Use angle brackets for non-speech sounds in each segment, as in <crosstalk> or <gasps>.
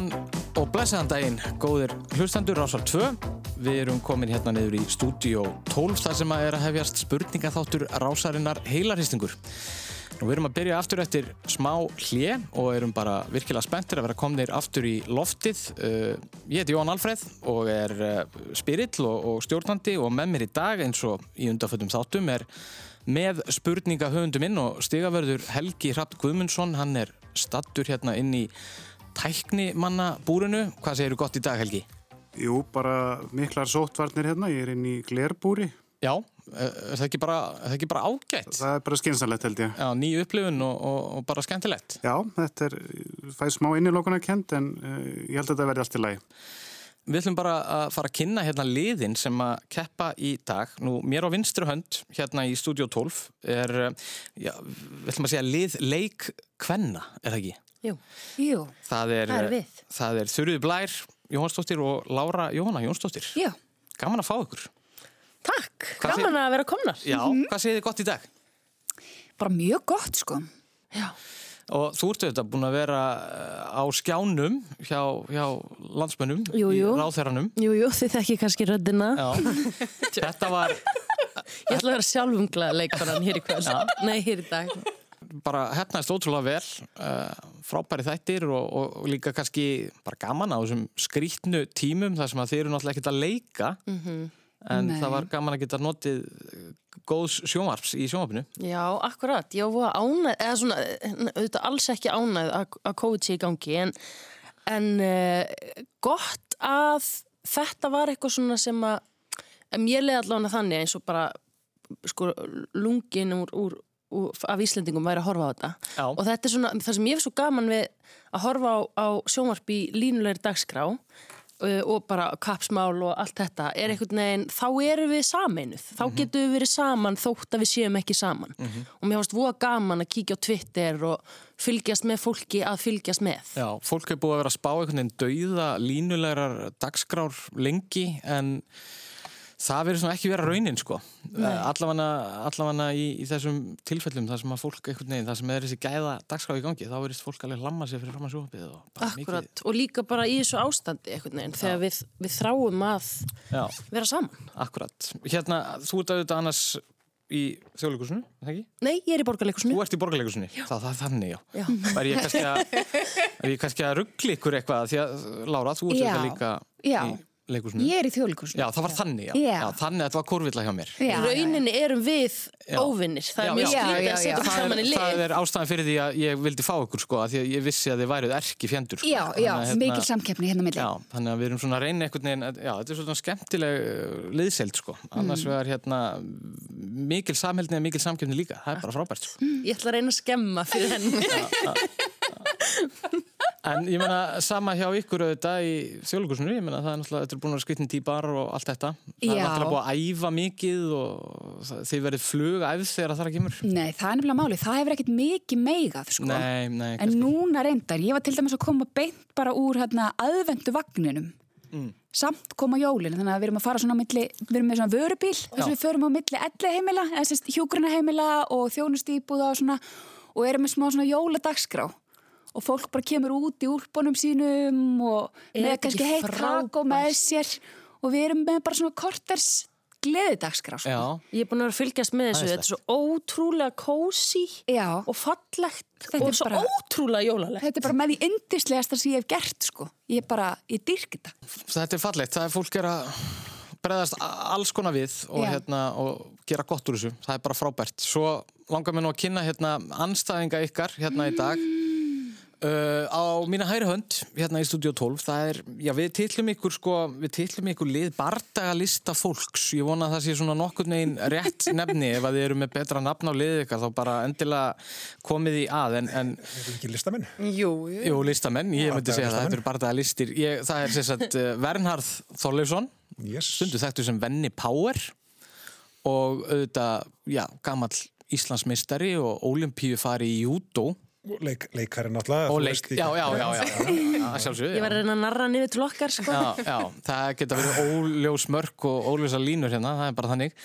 Góðan og blessaðan daginn, góðir hlustendur Rásar 2. Við erum komin hérna niður í stúdíó 12 þar sem að er að hefjast spurningaþáttur Rásarinnar heilarhistingur. Nú við erum að byrja aftur eftir smá hlje og erum bara virkilega spenntir að vera komnir aftur í loftið. Uh, ég heiti Jón Alfreð og er uh, spirill og, stjórnandi og með mér í dag eins og í undanföldum þáttum er með spurningahöfundu minn og stigavörður Helgi Hrapt Guðmundsson. Hann er stattur hérna inn í tæknimannabúrinu. Hvað segir þú gott í dag Helgi? Jú, bara miklar sóttvarnir hérna, ég er inn í glerbúri. Já, er það ekki bara, er ekki bara ágætt? Það er bara skynsalegt held ég. Já, ný upplifun og, og, og bara skemmtilegt. Já, þetta er, fæði smá innilokuna kent en uh, ég held að þetta verði allt í lagi. Við ætlum bara að fara að kynna hérna liðin sem að keppa í dag. Nú, mér á vinstru hönd hérna í Studio 12 er, já, við ætlum að segja lið leik kvenna, er það ekki? Jú, jú, það er, það er við. Það er Þurrið Blær Jóhannsdóttir og Lára Jóhanna Jónsdóttir. Já. Gaman að fá ykkur. Takk, Hvað gaman að vera komnar. Já, Mhm. hvað segir þið gott í dag? Bara mjög gott sko. Já. Og þú ertu þetta búin að vera eh, á skjánum hjá, hjá landsmönnum, Jú, jú. Jú, jú, þið þekki kannski röddina. Já, <laughs> þetta var Ég ætla að vera sjálfumglaða leikbaran hér í kvöld. Nei, hér í dag. Bara hefnaðist ótrúlega vel, uh, frábæri þættir og, og, líka kannski bara gaman á þessum skrítnu tímum þar sem að þeir eru náttúrulega ekkert að leika, en Nei. það var gaman að geta notið eh, góðs sjónvarps í sjónvarpinu. Já, akkurat. Ég var ánæð, eða svona, auðvitað alls ekki ánæð að, að COVID sé í gangi, en, en uh, gott að þetta var eitthvað svona sem að, mér leiði allavega þannig eins og bara, sko, lungin úr, úr af Íslendingum væri að horfa á þetta. Já. Og þetta er svona, það sem ég er svo gaman við að horfa á, á sjónvarp í línulegri dagskrá uh, og bara kapsmál og allt þetta er einhvern veginn, þá erum við sameinuð. Þá getum við verið saman þótt að við séum ekki saman. Og mér finnst voða gaman að kíkja á Twitter og fylgjast með fólki að fylgjast með. Já, fólk er búið að vera að spá einhvern veginn dauða línulegar dagskrár lengi en það verður svona ekki vera raunin sko. Allafanna, allafanna í, í þessum tilfellum þar sem að fólk einhvern veginn, þar sem er þessi gæða dagskrá í gangi, þá verðist fólk alveg hlamma sér fyrir fram að sjófið og Akkurat, og líka bara í þessu ástandi einhvern veginn, þegar við, við þráum að Já, vera saman. akkurat. Hérna, þú ert auðvitað annars í þjóðleikusinu, er það ekki? Nei, ég er í borgarleikusinu. Þú ert í borgarleikusinu, það, það er þannig, já. Já. Er ég kannski að, er að ruggli ykkur eitthvað, því að, Lára, þú ert Já. auðvitað líka Já. í leikusinu. Ég er í þjóðleikusinu. Já, það var þannig, já. Já. þannig að þetta var kórvilla hjá mér. Já, Rauninni erum við Já. óvinnir. Það Já, er mjög já. skrítið Já, já, að setja já. okkur Það saman í er, lið. það er ástæðan fyrir því að ég vildi fá ykkur sko, að því að ég vissi að þið væruð erki fjendur. Sko. Já, já, að, mikil samkeppni hérna milli. Já, þannig að við erum svona að reyna einhvern veginn, já, þetta er svona skemmtileg uh, liðseld sko. Annars Mm. vegar hérna mikil samheldni og mikil samkeppni líka. Það er bara frábært sko. Ég <laughs> En ég meina, sama hjá ykkur auðvitað í þjóðlugursinu, ég meina það er náttúrulega, þetta er búin að skritin típar og allt þetta. Það er Já. náttúrulega búið að æfa mikið og þið verið flug æfð þegar það er að kemur. Nei, það er nefnilega máli. Það hefur ekkert mikið meigað, sko. Nei, nei, En kannski. núna reyndar, ég var til dæmis að koma beint bara úr hérna aðvendu vagninum. Mm. Samt koma jólin, þannig að við erum að fara svona á milli, við erum með svona vörubíl, þess að við og erum með smá svona jóladagskrá. Og fólk bara kemur út í úlpunum sínum og Er með kannski heitt kakó með frábært? sér og við erum með bara svona korters gleðidagskrá, sko. Ég er búin að vera að fylgjast með þessu. Þetta er svo ótrúlega kósi Já. og fallegt Þetta og er svo bara- ótrúlega jólalegt. Þetta er bara með því yndislegasta sem ég hef gert sko. Ég er bara, ég dyrk þetta. þetta er fallegt. Það er fólk er að breðast a- alls konar við og, hérna, og gera gott úr þessu. Það er bara frábært. Svo langar mér nú að kynna hérna, anstæðinga ykkar hérna í dag. Uh, á mína hæri hönd, hérna í Studio 12, það er, já við titlum ykkur sko, við titlum ykkur lið bardagalista fólks, ég vona að það sé svona nokkurn veginn rétt nefni ef að þið eru með betra nafn á liðið ykkar, þá bara endilega komið í að, en, en Er þetta ekki listamenn? Jú, jú, listamenn, ég myndi segja það, Bardagalistar. þetta eru bardagalistir, ég, það er sem sagt uh, Vernharð Þorleifsson, Yes. stundu þekktu sem Venni Power og auðvitað, já, gamall Íslandsmeistari og olimpíu fari í júdó Leik, leikari náttúrulega. og þú leik, já, já, já, já, Ég var að reyna að narra niður til okkar, sko. Já, já, það geta verið óljós mörk og óljósa línur hérna, það er bara þannig.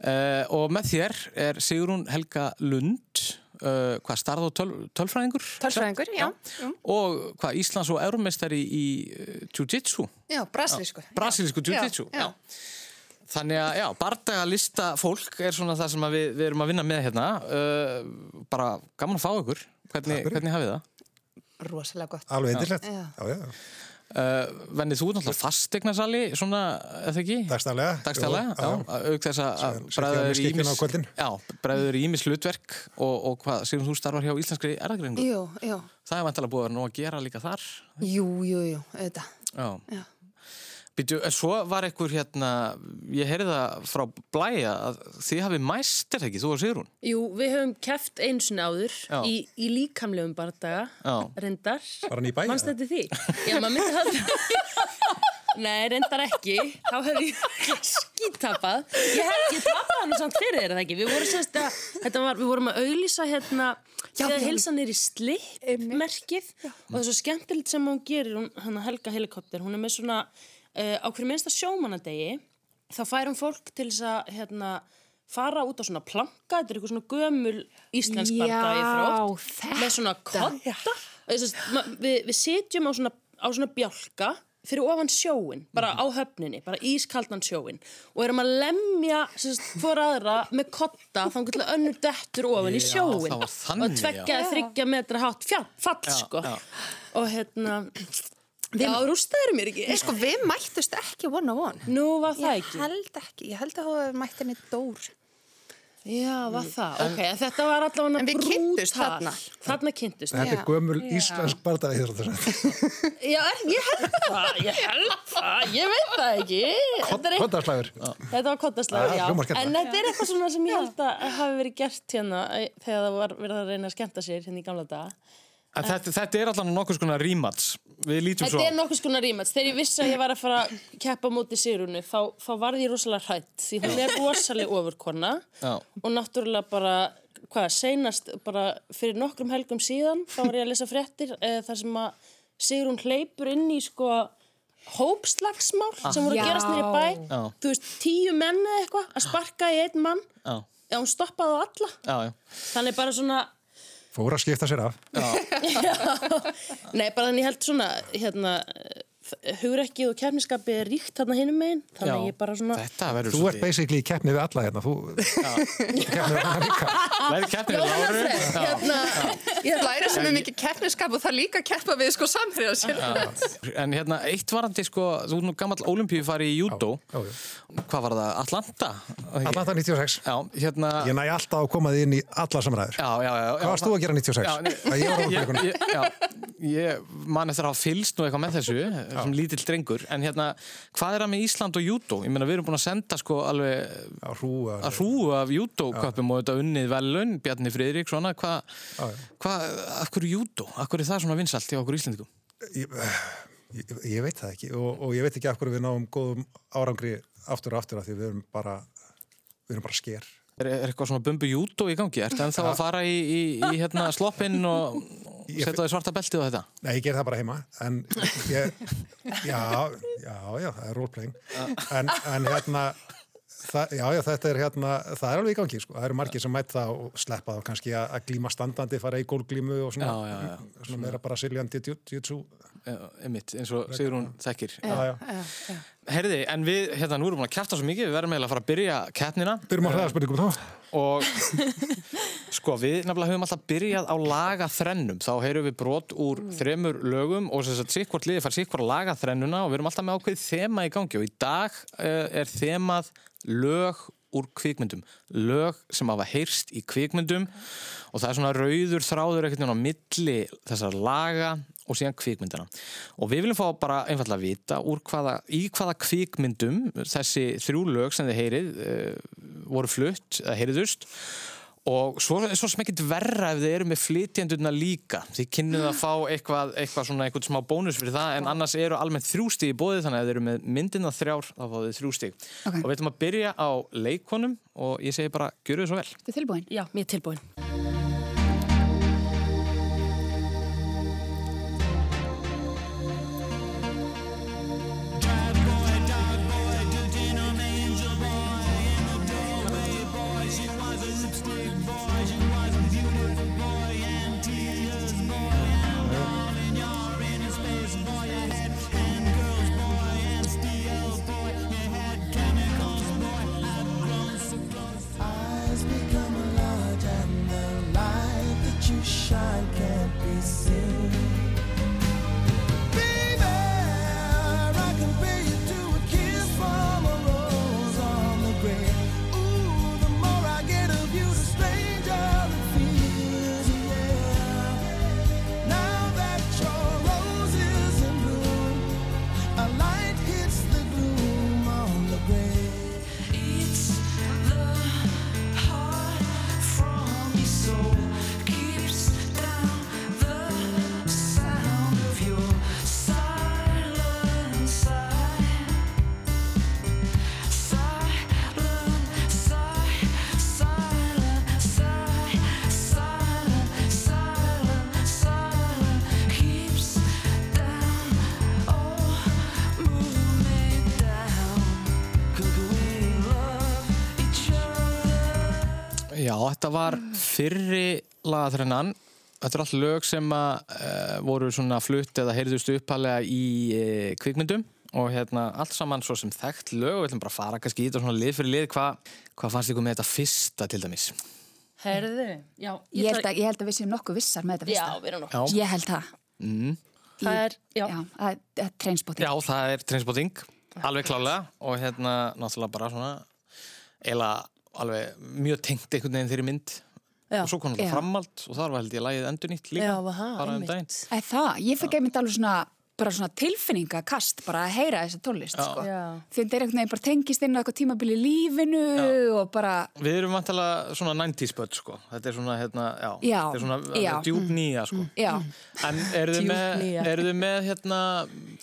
Uh, og með þér er Sigrún Helga Lund, uh, hvað, starð og töl, tölfræðingur? Tölfræðingur, já. já. Og hvað, Íslands og Euromestari í uh, Jiu-Jitsu? Já, brasilísku. Brasilísku Jiu-Jitsu, já. já. Þannig að, já, bardaga lista fólk er svona það sem við, við erum að vinna með hérna. Uh, bara gaman að fá ykkur. Hvernig, hvernig hafið það? Rosalega gott. Alveg eitthilegt. Já, já, já. Uh, Vennið þú náttúrulega fasteignarsali svona, eða ekki? Dagstælega. Dagstælega, já. Auk þess að bræður ímis, já, bræður ímis hlutverk og, og hvað, séum þú starfar hjá Íslenskri erðagreiningu? Jú, jú. Það er vantilega búið að vera nú að gera líka þar? Jú, jú, jú, auðvitað. Já. já. Býtu, svo var einhver hérna, ég heyrði það frá blæja að þið hafið mæst, er það ekki, þú og Sigrun? Jú, við höfum keft einu sinni áður í, í líkamlegum bardaga, reyndar. Var hann í bæja? Mannst þetta því? Já, maður myndi það. <laughs> Nei, reyndar ekki. Þá hefur ég skítapað. Ég, ég tapaði hann samt fyrir þér, eða ekki? Við vorum, semst, að, þetta var, við vorum að auðlýsa hérna, þegar hilsan er í slippmerkið og það er svo skemmtilegt sem hún gerir, hún, hann Helga Helikopter, hún er með svona á hverju minnsta sjómanadegi þá færum fólk til þess að hérna, fara út á svona planka. Þetta er eitthvað svona gömul íslensk barndagi þrótt með svona kotta við, við sitjum á svona, á svona bjálka fyrir ofan sjóin, bara á höfninni bara ískaldan sjóin og erum að lemja fór aðra með kotta þá getur önnur dettur ofan í sjóin og tveggja þryggja metra fjall, fall já, sko. já. og hérna Við Já, rústaður mér ekki. Sko, við mættust ekki one on one. Nú, var það ég ekki? Ég held ekki. Ég held að þú mætti henni dór. Já, var það? Ok, en þetta var allavega brútal. En við kynntust þarna. Þarna kynntust. Þetta er gömul íslensk barndagi þér Já, ég held það. Ég held það. Ég veit það ekki. Kottaslagur. Þetta var kottaslagur, já. En þetta er eitthvað svona sem ég held að hafi verið gert hérna þegar það var verið að reyna að skemta sér hérna í gamla daga. Þetta, þetta er alltaf nokkuð skona rímats Við lítum svo Þetta er nokkuð skona rímats Þegar ég vissi að ég var að fara að keppa múti Sýrunu þá, þá var ég rosalega hrætt því hún er rosalega ofurkonna og náttúrulega bara hvað, seinast bara fyrir nokkrum helgum síðan þá var ég að lesa fréttir eh, þar sem að Sýrun hleypur inn í sko hópslagsmál ah. sem voru að gerast nýri bæ. Já. þú veist, tíu menn eða eitthvað að sparka í einn mann. Já. Já, hún stoppaði á alla. Já, þannig bara svona Fór að skipta sér af. <laughs> Nei, bara þannig ég held svona, hérna, hugrekkið og kefniskapi er ríkt þarna hinum meginn, þannig að ég bara svona... Þú ert basically í keppni við alla hérna, þú <laughs> keppni við alla líka. Verður keppni við Láru. Hérna, ég læri sem er mikið keppniskap og það líka keppa við sko samfriða sér. En hérna, eitt varandi sko, þú er nú gammal olimpíu farið í júdó. Hvað var það? Atlanta? Atlanta 96. Já, hérna... Ég næ alltaf að koma þið inn í alla samræður. Já, já, já. Hvað varst þú að gera 96? Já, ég, ég, já, ég man eftir að hafa fylst nú eitthvað með þessu sem lítill drengur, en hérna hvað er það með Ísland og júdó? Ég meina við erum búin að senda sko alveg að hrúa, að hrúa af júdóköpum og þetta unnið velun, Bjarni Friðrik svona, hvað, hva, akkur júdó? Akkur er það svona vinsalt hjá okkur Íslandikum? Ég, ég, ég veit það ekki og, og ég veit ekki af hverju við náum góðum árangri aftur og aftur af því við erum bara við erum bara sker Er, er eitthvað svona bumbu júdó í gangi? Er þetta ennþá að fara í, í, í hérna, sloppinn og setja það í svarta beltið og þetta? Nei, ég ger það bara heima en ég, <laughs> já, já, já, það er roleplaying en, en hérna það, já, já, þetta er hérna það er alveg í gangi, sko, það eru margir sem mætt það og sleppa þá kannski að, að glíma standandi fara í gólglímu og svona, já, já, já. svona meira bara siljandi einmitt, eins og Sigrún þekkir. Já, Herði, en við, hérna, nú erum við að kæfta svo mikið við verðum eiginlega að fara að byrja keppnina. Byrjum á hraðarspurningum þá og sko, við nefnilega höfum alltaf byrjað á laga þrennum þá heyrum við brot úr þremur lögum og þess að sikkvort liði fær sikkvort að laga þrennuna og við erum alltaf með ákveðið þema í gangi. Og í dag uh, er þemað lög úr kvikmyndum. Lög sem hafa heyrst í kvikmyndum og það er svona rauður þráður ekkert á milli þessar laga og síðan kvikmyndina og við viljum fá bara einfallega að vita hvaða, í hvaða kvikmyndum þessi þrjú lög sem þið heyrið uh, voru flutt, eða heyriðust og svo er svo sem ekkert verra ef þið eru með flytjandurna líka þið kynnuð að fá eitthvað, eitthvað svona eitthvað smá bónus fyrir það en annars eru almennt þrjústíg í bóði þannig að ef þið eru með myndina þrjár þá fáðu þið þrjústíg okay. og við ætlum að byrja á leikonum og ég segi bara, gjöru þið svo vel Þú er tilbúin? Já, mér er tilbúin þetta var fyrri lagatrennan. Þetta er allt lög sem að uh, voru svona flutt eða heyrðust uppalega í uh, kvikmyndum og hérna allt saman svo sem þekkt lög og við ætlum bara að fara kannski í þetta svona lið fyrir lið. Hva, hvað fannst ykkur með þetta fyrsta til dæmis? Herðu, já. Ég held, að, ég held að við séum nokkuð vissar með þetta Já, fyrsta. við erum nokkuð. Já, Ég held það. mm. Það er, já. Já, það er- það er trainspotting. Já það er Trainspotting, alveg klálega og hérna náttúrulega bara svona eila alveg mjög tengt einhvern veginn þeirri mynd Já. og svo kom Já. þetta framald og þar var held ég lagið endur nýtt líka Já, það, bara um daginn. Það, ég fikk einmitt alveg svona bara svona tilfinningakast bara að heyra þessa tónlist Já. sko. Já. því þetta er einhvern veginn bara tengist inn á eitthvað tímabili í lífinu og bara Við erum vantilega svona 90s börn sko. Þetta er svona, hérna, já, Já, þetta er svona já. djúb nýja sko. já, En eru þið með, eru þið með hérna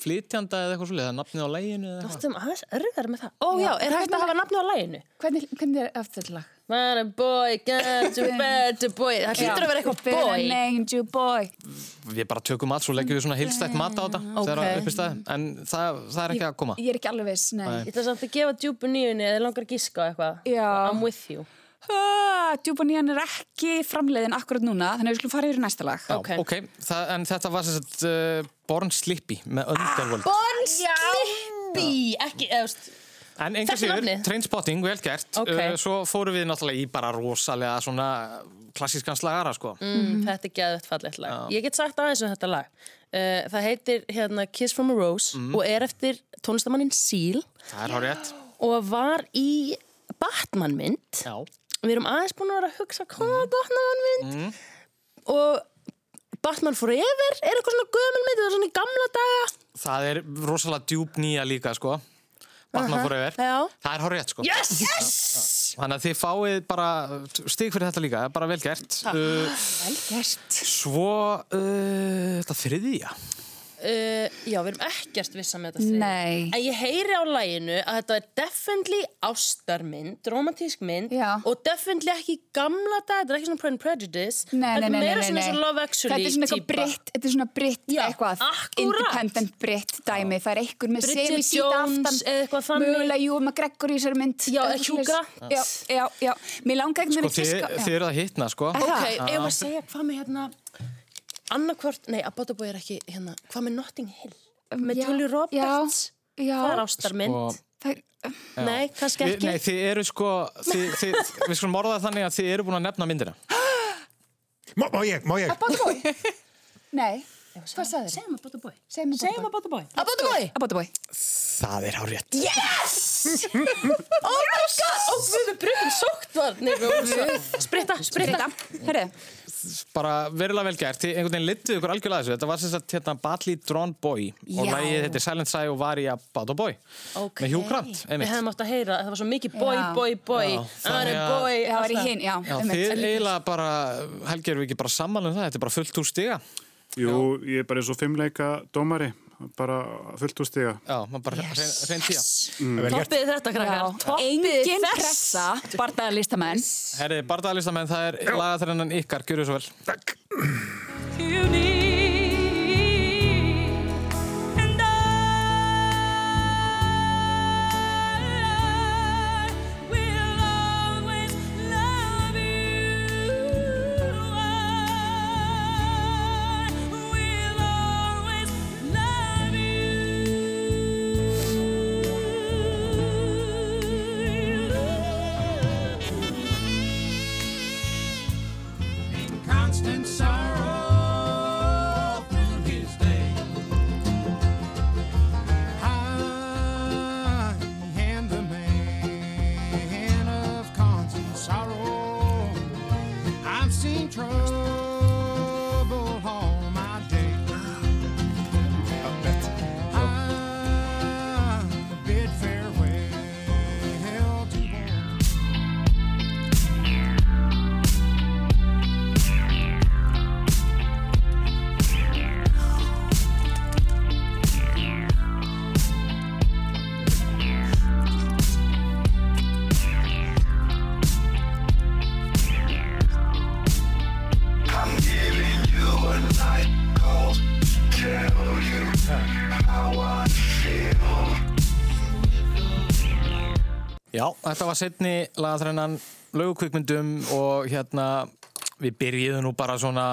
flytjanda eða eitthvað svolítið, eða nafnið á læginu eða eitthvað? Áttum aðeins örðar með það. Ó Já. já, er Það hægt er að hafa nafni á læginu? hvernig, hvernig er eftir þetta lag? Man a boy, got <laughs> bed to boy. Það hlýtur að vera eitthvað boy. named you boy Við bara tökum mat, svo leggjum við svona heilstætt mat á þetta þegar Ok. upp í staði, en það, það er ekki að koma. ég er ekki alveg viss, nei, Ég ætla samt að gefa djúpu nýjunni eða langar að gíska á eitthvað. I'm with you. Ah, Djúbanían er ekki framleiðin akkurat núna þannig að við skulum fara yfir í næsta lag Já, Ok. ok, það, en þetta var sagt uh, Born Slippy með Underworld. Born Slippy! Ekki, eða, veist, En enga sigur? Trainspotting, vel gert. Ok. Uh, svo fórum við náttúrulega í bara rosalega svona klassískan slagara, sko. mm, þetta er geðvægt fallegt lag. Ég get sagt aðeins um þetta lag. Uh, það heitir hérna Kiss from a Rose og er eftir tónlistamannin Seal Það er hár rétt. og var í Batman mynd. Já. Við erum aðeins búin að vera að hugsa hvað er Batman mynd og Batman Forever er eitthvað svona gömul mynd, það er svona í gamla daga. Það er rosalega djúb nýja líka, sko. Batman Forever. Það er rétt, sko. Yes! yes! Þannig að þið fáið bara stig fyrir þetta líka, bara vel gert. Uh, Vel gert svo, uh, þetta þriðja. Uh, já, við erum ekkert vissa með þetta þriðja. Nei. En ég heyri á læginu að þetta er definitely ástarmynd, romantísk mynd Já. og definitely ekki gamla dag, þetta er ekki svona Pride and Prejudice Nei, nei, þetta nei, er meira nei, svona nei. eins og Love Actually Þetta er svona eitthvað típa. britt, þetta er svona britt Já, eitthvað, akkúrat. independent britt dæmi, það er eitthvað með Bridget sefi síta Jones aftan, eða eitthvað þannig. mögulega Jú McGregor í þessari mynd. Já, eitthvað Hugh. Grant. Já, já, já, mér langar ekki Sko, með þið, fiska. þið eru að hitna, sko. Ok, var að segja hvað með hérna annarkvort, nei, Abotabói er ekki hérna, hvað með Notting Hill? Með Já, Julie Roberts? Já, það er já, ástarmynd. Sko, það, nei, kannski ekki. nei, þið eru sko, þið, þið, við skulum orða þannig að þið eru búin að nefna myndina. Má, má ég, má ég? Abotabói. Nei, hvað sagði þið? segjum Abotabói Segjum segjum Abotabói. Abotabói Abotabói Abotabói. Það er hár rétt. oh my god, og við erum brutum sóktvarnir spritta, spritta. Herri, Bara verulega vel gert. Þið einhvern veginn litið ykkur algjörlega þessu. Þetta var sem sagt hérna Badly Drawn Boy og Já. lægið þetta er Silent Sigh og var í About a Boy. Ok. Með Hugh Grant, Við einmitt. hefðum átt að heyra að það var svo mikið boy, Já. boy, boy Það að- var í hinn, já. Þið eiginlega bara, Helgi, eru við ekki bara saman um það? Þetta er bara fullt úr stiga. Jú, ég er bara eins og fimmleika dómari, bara fullt úr stiga. Já, maður bara yes. tíða. Vel gert. Toppið þetta, krakkar engin pressa, bardagalistamenn. Herri, bardagalistamenn, það er lagatrennan ykkar, gjör svo vel. You Já, þetta var setni lagatrennan lögukvikmyndum og hérna við byrjuðum nú bara svona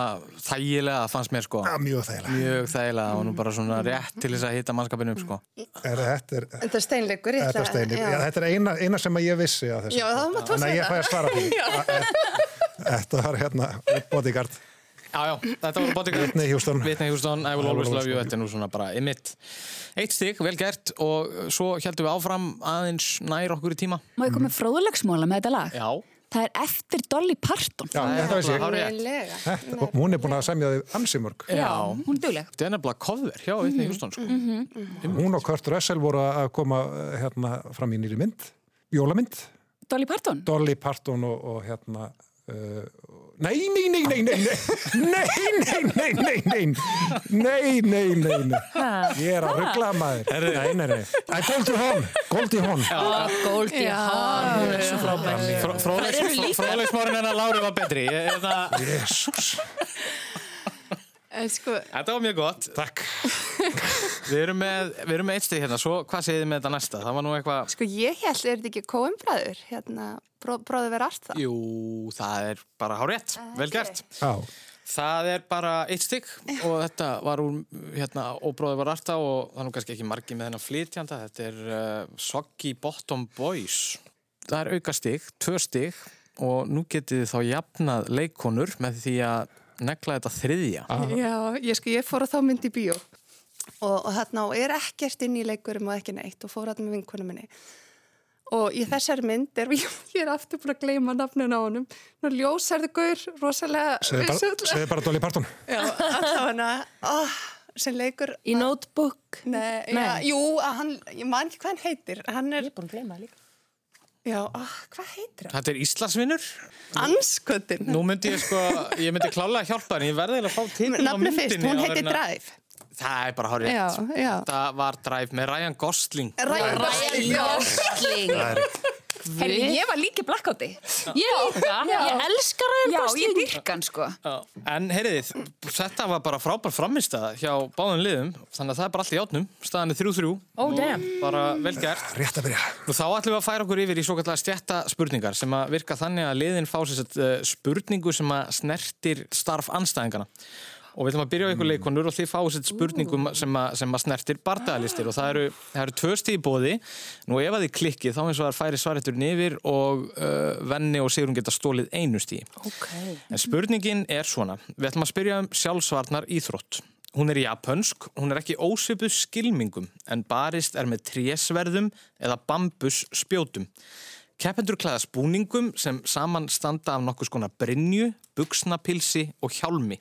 þægilega, fannst mér sko. Já, mjög þægilega. Mjög þægilega og nú bara svona rétt til þess að hitta mannskapinu upp sko. Er, þetta er, Þetta er steinleikur. þetta er. Já, þetta er eina, eina sem að ég vissi að þessu. Já, það mátt þú Þannig að segja ég fæ að svara því. Þetta var hérna bodyguard. Já, já, þetta var bodyguard. Whitney Houston. Whitney Houston, I will always love you, þetta er nú svona bara ymmit. Eitt stig, vel gert og svo heldum við áfram aðeins nær okkur í tíma. Má ég koma með fróðulegsmóla með þetta lag? Já. Það er eftir Dolly Parton. Já, þetta veist ég. Hún er búin að semja þið ansimörg. Já. Hún er dugleg. Þetta er nefnilega cover hjá Whitney Houston sko. Hún og Kurt Russell voru að koma eh, hérna fram í nýri mynd, jólamynd, Dolly Parton? Dolly Parton og, og hérna uh, Nei, nei, nei, nei, nei, nei, nei, nei, nei, nei, nei, nei, nei, nei, nei, ég er að ruggla maður, nei, nei, nei, Æ, Goldie Hawn, Goldie Hawn, Goldi Hawn, hún er svo frábær. Fróðlegsmórin en að Lári var betri. Jésús, sko, þetta var mjög gott. takk, <laughs> Við erum með, við erum með eitt stig hérna, svo hvað segið þið með þetta næsta? Það var nú eitthvað... sko ég held, er þetta ekki kóumbræður? Hérna, bró, bróður verið allt það? Jú, það er bara hárétt, vel gert. já, Það er bara eitt stygg og þetta var úr, hérna, óbróði var arta og það er nú kannski ekki margi með þennan flytjanda. Þetta er uh, Soggy Bottom Boys. Það er auka stygg, tvö stygg og nú getið þið þá jafnað leikonur með því að negla þetta þriðja. Já, ég sko, ég fór á þá mynd í bíó og, og þarna og er ekkert inn í leikurum og ekki neitt og fór þarna með vinkunum minni. Og í þessari mynd er, <laughs> ég er aftur búin að gleyma nafnun á honum, nú ljósarðu gaur, rosalega segðu bara, Dolly Parton, Já, allavega, oh, sem leikur Í notebook. Nei, Nei. Já, jú, að hann, ég man ekki hvað hann heitir Hann er, búin að gleyma það líka. Já, oh, hvað heitir hann? Þetta er Íslandsvinnur. Ansköttin Nú myndi ég sko, ég myndi klálega hjálpa henni, ég verði eiginlega að fá til Nafni fyrst, hún heitir Drive Það er bara hárið Já, já Það var Drive með Ryan Gosling. Ryan Gosling. Herri, ég var líka blackouti. Ég líka. Ég elskar Ryan Já, ég Gosling. dyrkan sko. Já, En heyriðið, þetta var bara frábær framistæða hjá báðum liðum, þannig að það er bara allt í átnum, staðan er 3-3, Oh damn. bara vel gert. rétt að byrja, Og þá ætlum við að færa okkur yfir í svo kallega stjætta spurningar sem að virka þannig að liðin fá sér sett, uh, spurningu sem að snertir starf anstæðingana. Og við ætlum að byrja á ykkur leikonur og þið fáið sér spurningum sem að, sem að snertir bardaðalistir og það eru, það eru tvö stíð bóði. Nú ef að þið klikkið þá eins og það færi svareturinn yfir og uh, Venni og Sigrun geta stólið einu stíð. Ok. En spurningin er svona, við ætlum að spyrja um sjálfsvarnar íþrótt. Hún er japansk, hún er ekki ósvipuð skilmingum en barist er með trésverðum eða bambus spjótum. Keppendur klæðast búningum sem saman standa af nokkuð skona brinju, buksnapilsi og hjálmi.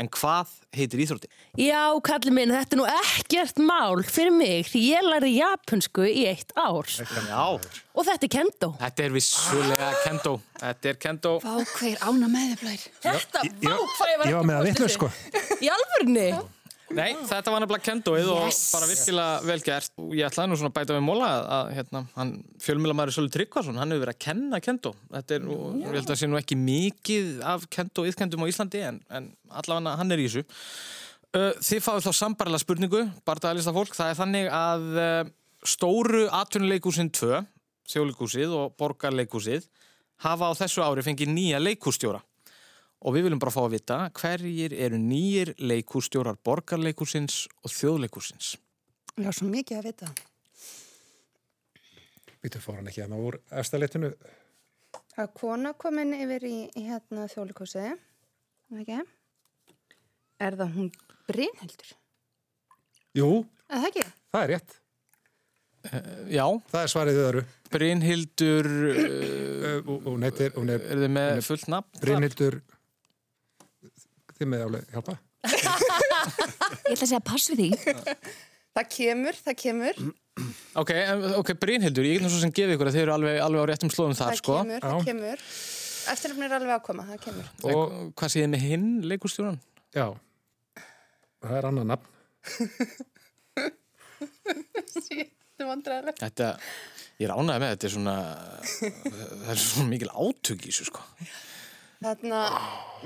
En hvað heitir íþrótti? Já, kalli minn, þetta er nú ekkert mál fyrir mig því ég læri japansku í eitt ár. Já, Og þetta er kendo. þetta er vissulega kendo. Þetta er kendo. Vá, hver ána með þið blær. Þetta, vá, hvað ég var ég var með að vitlu sko, Í alvörni? Nei, þetta var nefnilega kendoið Yes. og bara virkilega vel gert. Og Ég ætlaði nú svona að bæta við móla að, að hérna, hann fjölmjölamæri Sölvi Tryggvason, hann hefur verið að kenna kendo. Þetta er, og ég held að það sé nú ekki mikið af kendo yðkendum á Íslandi en, en allavega hann er í þessu. Uh, Þið fáið þá sambarilega spurningu, bardaðalista fólk. Það er þannig að uh, stóru atvinnuleikúsin 2, þjóðleikúsið og borgarleikúsið, hafa á þessu ári fengið nýja leikústjóra. Og við viljum bara fá að vita hverjir eru nýjir leikústjórar borgarleikúsins og þjóðleikúsins. Já, svo mikið að vita býtur fór hann ekki hérna úr efstaleitinu, er kona komin yfir í, í hérna þjólikúsi ekki Er það hún Brynhildur? jú, Er það ekki? það er rétt, Já, það er svarið eru, Brynhildur, uh, og hún heitir, hún er er þið með fullt nafn? Brynhildur, þið með álega hjálpa, Ég ætla að segja pass við því. Það kemur, það kemur Ok, en- ok, Brynhildur, ég get nú svo sem gefið ykkur að þið eru alveg, alveg á réttum slóðum þar, Það sko. kemur, það kemur Eftirnafn er alveg að koma, það kemur Og hvað séð með hinn leikústjóran? já, það er annan nafn, <laughs> Þetta er vandræðilegt Þetta, ég er ánægði með, þetta er svona, það er svona mikil átök í þessu, sko. Þarna,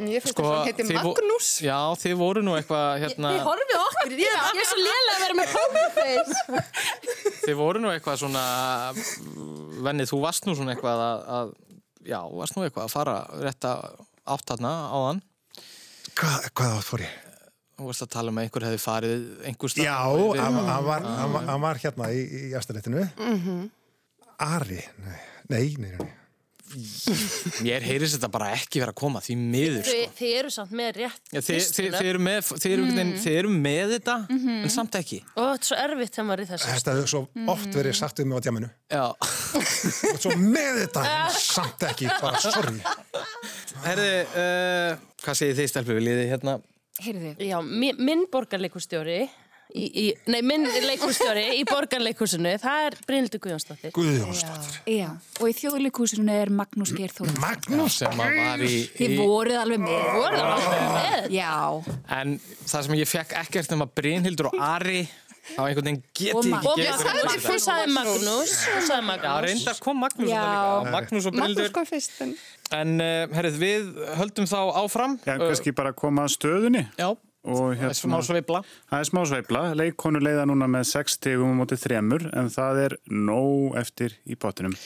ég finnst Sko, að það heiti Magnús Já, þið voru nú eitthvað, hérna, Þið horfið okkur, ég, ég er svo lélega að vera með pokerface. <laughs> þið voru nú eitthvað svona Venni, þú varst nú svona eitthvað að, að já, varst nú eitthvað að fara rétt að áttatna á hann Hvað, hvað átt fór ég? Þú varst að tala um að einhver hefði farið einhver stað Já, hann hann var, hann var, hann hérna í, í astaréttinu. Ari, nei, nei, nei, nei. Mér heyrðist þetta bara ekki vera að koma því miður sko. Þið, þið eru samt með rétt þið, þið, listina. þið, eru með, þið, eru, mm. þið eru með þetta en samt ekki Og þetta er svo erfitt þegar maður er í þessu Þetta hefur svo oft verið sagt við mig á djaminu. Já, Og svo með þetta, en <laughs> samt ekki, bara sorry. herði, uh, hvað segir þið stelpur við liði hérna? Heyrðu, Já, mi- minn borgarleikustjóri í, í, Nei, minn leikustjóri í borgarleikusinu Það er Brynildur Guðjónsdóttir. Guðjónsdóttir. já, og í þjóðleikúsinu er Magnús Geir Þór. Magnús. sem að var í, Þið í voruð alveg með. Voruð alveg með? Já, en það sem ég fekk ekkert um að Brynhildur og Ari á einhvern veginn geti ekki gefið þú sagði Magnús. Já, reyndar kom Magnús Já. Magnús og fyrst en En uh, herrið, við höldum þá áfram. Já, kannski bara koma að stöðunni. Já, og það er smá hérna, sveifla það er smá sveifla. Leikonu leiða núna með 6 stegum á móti þremur en það er nóg eftir í pottinum.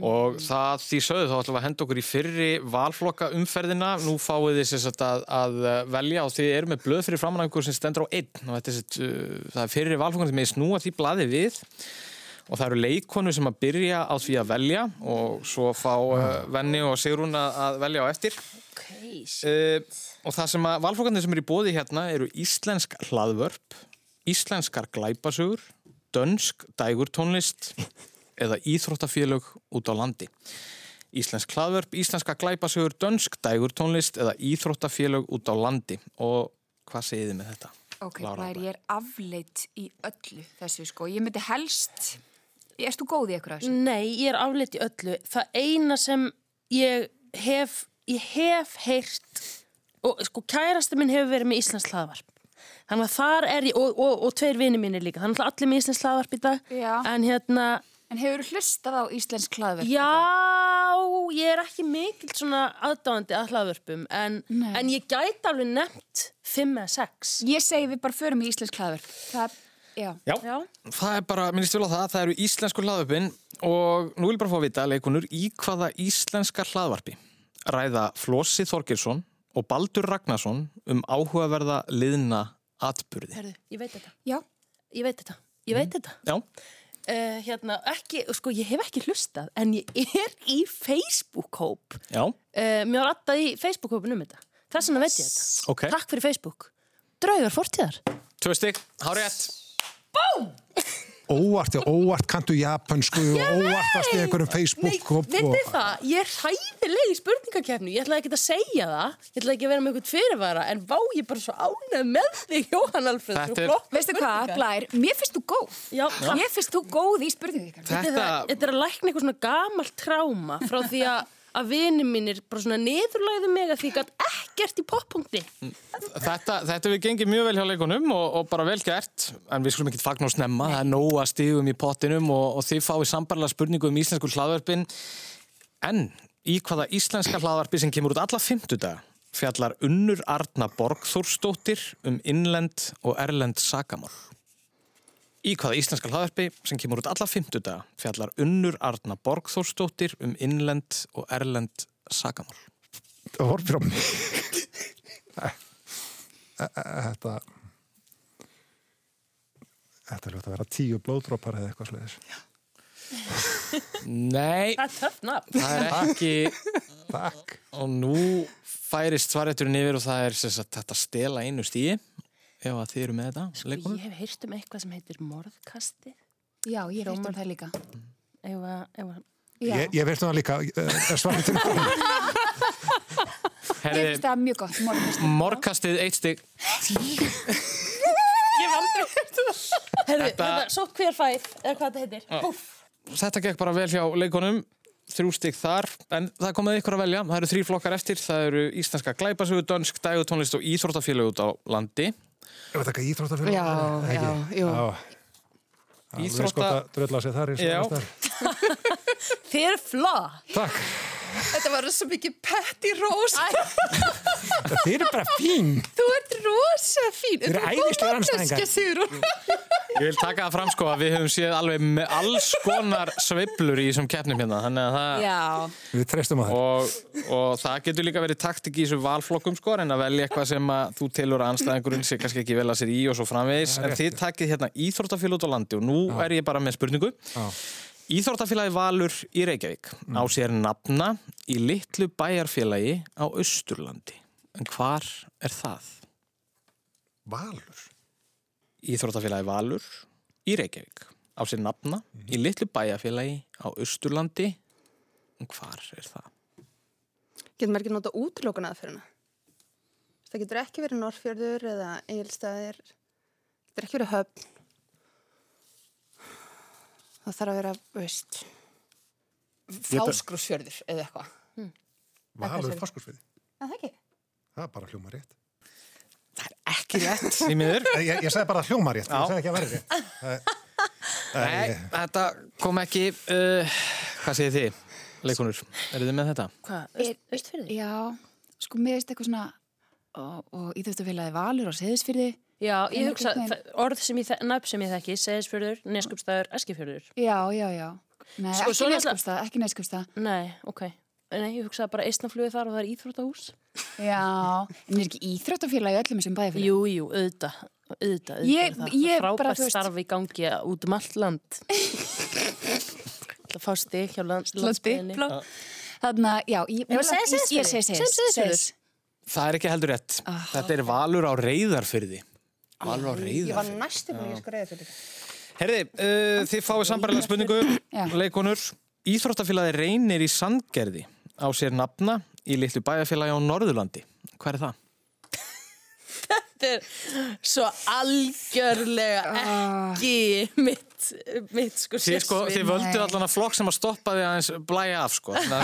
og það því sögðu þá ætlum við að henda okkur í fyrri valflokka umferðina nú fáið þið sér að, að velja og þið eru með blöð fyrir framanangur sem stendur á einn og þetta er uh, það er fyrri valflokkan sem er snúa því blaði við og það eru leikonu sem að byrja á því að velja og svo fá uh, Venni og Sigrún að, að velja á eftir okay. uh, og það sem að valflokkarnir sem eru í bóði hérna eru íslensk hlaðvörp íslenskar glæpasugur dönsk dægurtónlist eða íþróttafélög út á landi Íslensk hlaðvörp, íslenska glæpasugur dönsk dægurtónlist eða íþróttafélög út á landi og hvað segið þið með þetta? ok, Árbæ? ég er afleitt í öllu þessu, sko. Ég myndi helst, erst þú góð í eitthvað þessu? Nei, ég er afleitt í öllu Það eina sem ég hef Ég hef heyrt Og sko, kærasti minn hefur verið með Íslands hlaðvarp Þannig að þar er ég Og, og, og tveir vini mínir líka Þannig að allir með Íslands hlaðvarp í dag Já. En hérna En hefur þú hlustað á íslensk hlaðverk? Já, ég er ekki mikil svona aðdáðandi að hlaðvörpum en, en ég gæti alveg nefnt fimm eða sex. Ég segi við bara förum í íslensk hlaðverk. Það, já. Já, Já. það er bara, minnst vil á það, það eru íslensku hlaðvörpin og nú vil ég bara fá að vita, leikunur, í hvaða íslenska hlaðvarpi ræða Flossi Þorgilsson og Baldur Ragnarsson um áhugaverða liðna atburði. Herðu, ég veit þetta. Já. Ég veit þetta. Ég veit þetta. Já, Uh, hérna, ekki, sko, ég hef ekki hlustað en ég er í Facebook-hóp. já, Uh, mér var alltaf í Facebook-hópin um þetta. Þess vegna veit ég þetta. ok. Takk fyrir Facebook. Draugar fortíðar. Tvö stygg, hárétt. Óvart, já, óvart kanntu japansku og óvart varst í einhverjum Facebook og, Vitið og, það, ég er hæfileg í spurningakefnu, ég ætlaði ekki að segja það, ég ætlaði ekki að vera með eitthvað fyrirvara, en vá ég bara svo ánægð með þig, Jóhann Alfred, Þetta svo er- flott Veistu hvað. Blær, mér finnst þú góð. Já, Mér finnst þú góð í. Þetta, Þetta, þetta er að lækna eitthvað svona gamalt tráma frá því að, að vini mínir bara svona niðurlæðu mig að því gætt ekkert í poppunkti. þetta, þetta við gengið mjög vel hjá leikunum og, og bara vel gert, en við skulum ekki fagna og snemma, það er nóga stigum í pottinum og, og þið fáið sambarlega spurningu um íslensku hlaðvörpin. En í hvaða íslenska hlaðvarpi sem kemur út alla fimmtudaga fjallar Unnur Arna Borgþórsdóttir um innlend og erlend sakamál. Í hvaða íslenska hlaðvarpi sem kemur út alla fimmtudaga fjallar Unnur Arna Borgþórsdóttir um innlend og erlend sakamál. og horfir á mig. Þetta Þetta er hljótt að vera tíu blóðdrópar eða eitthvað sliðis. Nei, Það er töff nafn. það er ekki Takk. og nú færist svareturinn yfir og það er sem sagt þetta stela einu stíi ef að þið eru með þetta Sko, leikunum. ég hef heyrt um eitthvað sem heitir morðkasti. Já, ég hef heilt um það líka. Ef að, ef að, Já. Ég, ég veist það líka, eh, svarið til Ég Herði, finnst það mjög gott, morgunist. morgkastið eitt stig <laughs> ég hef aldrei heyrt um það. Herðu, Þetta- þetta, svo hver fæð, eða hvað þetta heitir. Úff. Þetta gekk bara vel hjá leikunum þrjú stig þar, en það komið ykkur að velja það eru þrý flokkar eftir, það eru íslenska glæpasugu, dönsk, dægutónlist og íþróttafélög út á landi Ef þetta ekki íþróttafélag? Já, Ekki? já, jú. Já. Íþrótta- Íþrótta... Drölla sig þar í Já. <laughs> Þið eru flott. Takk. Þetta var svo mikið Petty Rose. <laughs> Þið eru bara fín. Þú ert rosa fín. Þið eru æðislegir andstæðingar. <laughs> Ég vil taka það fram sko að við höfum séð alveg með alls konar sveiflur í þessum keppnum hérna þannig að það Já, Við treystum að það. og, og það getur líka verið taktik í þessu valflokkum sko en að velja eitthvað sem að þú telur að anstæðingurinn sé kannski ekki vel að sér í og svo framvegis. En þið takið hérna Íþróttafélag út á landi og nú er ég bara með spurningu. Íþróttafélagi Valur í Reykjavík á sér nafna í litlu bæjarfélagi á Austurlandi. En hvar er það? Valur. Íþróttafélagi Valur í Reykjavík á sér nafna í litlu bæjarfélagi á Austurlandi en hvar er það? Getur maður ekki nota útlókun aðferðina? Það getur ekki verið Norrfjörður eða Egilstaðir. Getur ekki verið höfn. Það þarf að vera, veist, Fáskrúsfjörður eða eitthvað. Valur sem- fáskursfiði. Er það ekki? Það er bara hljóma rétt. Ekki rétt Því miður Ég, ég sagði bara hljóma rétt, Já. ég sagði ekki að vera rétt. Það- það Nei, er- þetta kom ekki uh, Hvað segir þið, leikunur? Eru þið með þetta? Hvað, Er- austfyrði? já, sko mér veist eitthvað svona og, og íþjóftafélagi Valur og Seðisfyrði Já, ég hugsa, það- orð sem ég, nöfn sem ég þekki, Seðisfjörður, Neskupstæður, Eskifjörður. Já, já, já Nei, Sko, svo ekki neskupstað, ekki neskupstað Nei, ok. Nei, ég hugsaði bara eistnaflugið þar og það er íþróttahús. Já, en er ekki íþróttafélagi í öllum þessum bæðifélagi? Jú, jú, auðvitað, auðvitað Ég- er það. er bara, frábært þú veist- starf í gangi út um allt land. Það fá stig hjá land, landsbyðinni. Þannig að, já, ég, segi. Seyðis Það er ekki heldur rétt Þetta er Valur á reyðarfyrði Valur á ég var reyðarfyrði næstu búin að ég sko reyða fyrir. Herði, uh, þið fáið sambarilega spurningu Íþróttafélagi reynir í Sandgerði á sér nafna í litlu bæjarfélagi á Norðurlandi Hvað er það? Þetta er svo algjörlega ekki mitt, mitt sko Þið, sko, þið sérsvið. völdu allan að flokk sem að stoppa því aðeins blæja af sko. Hérna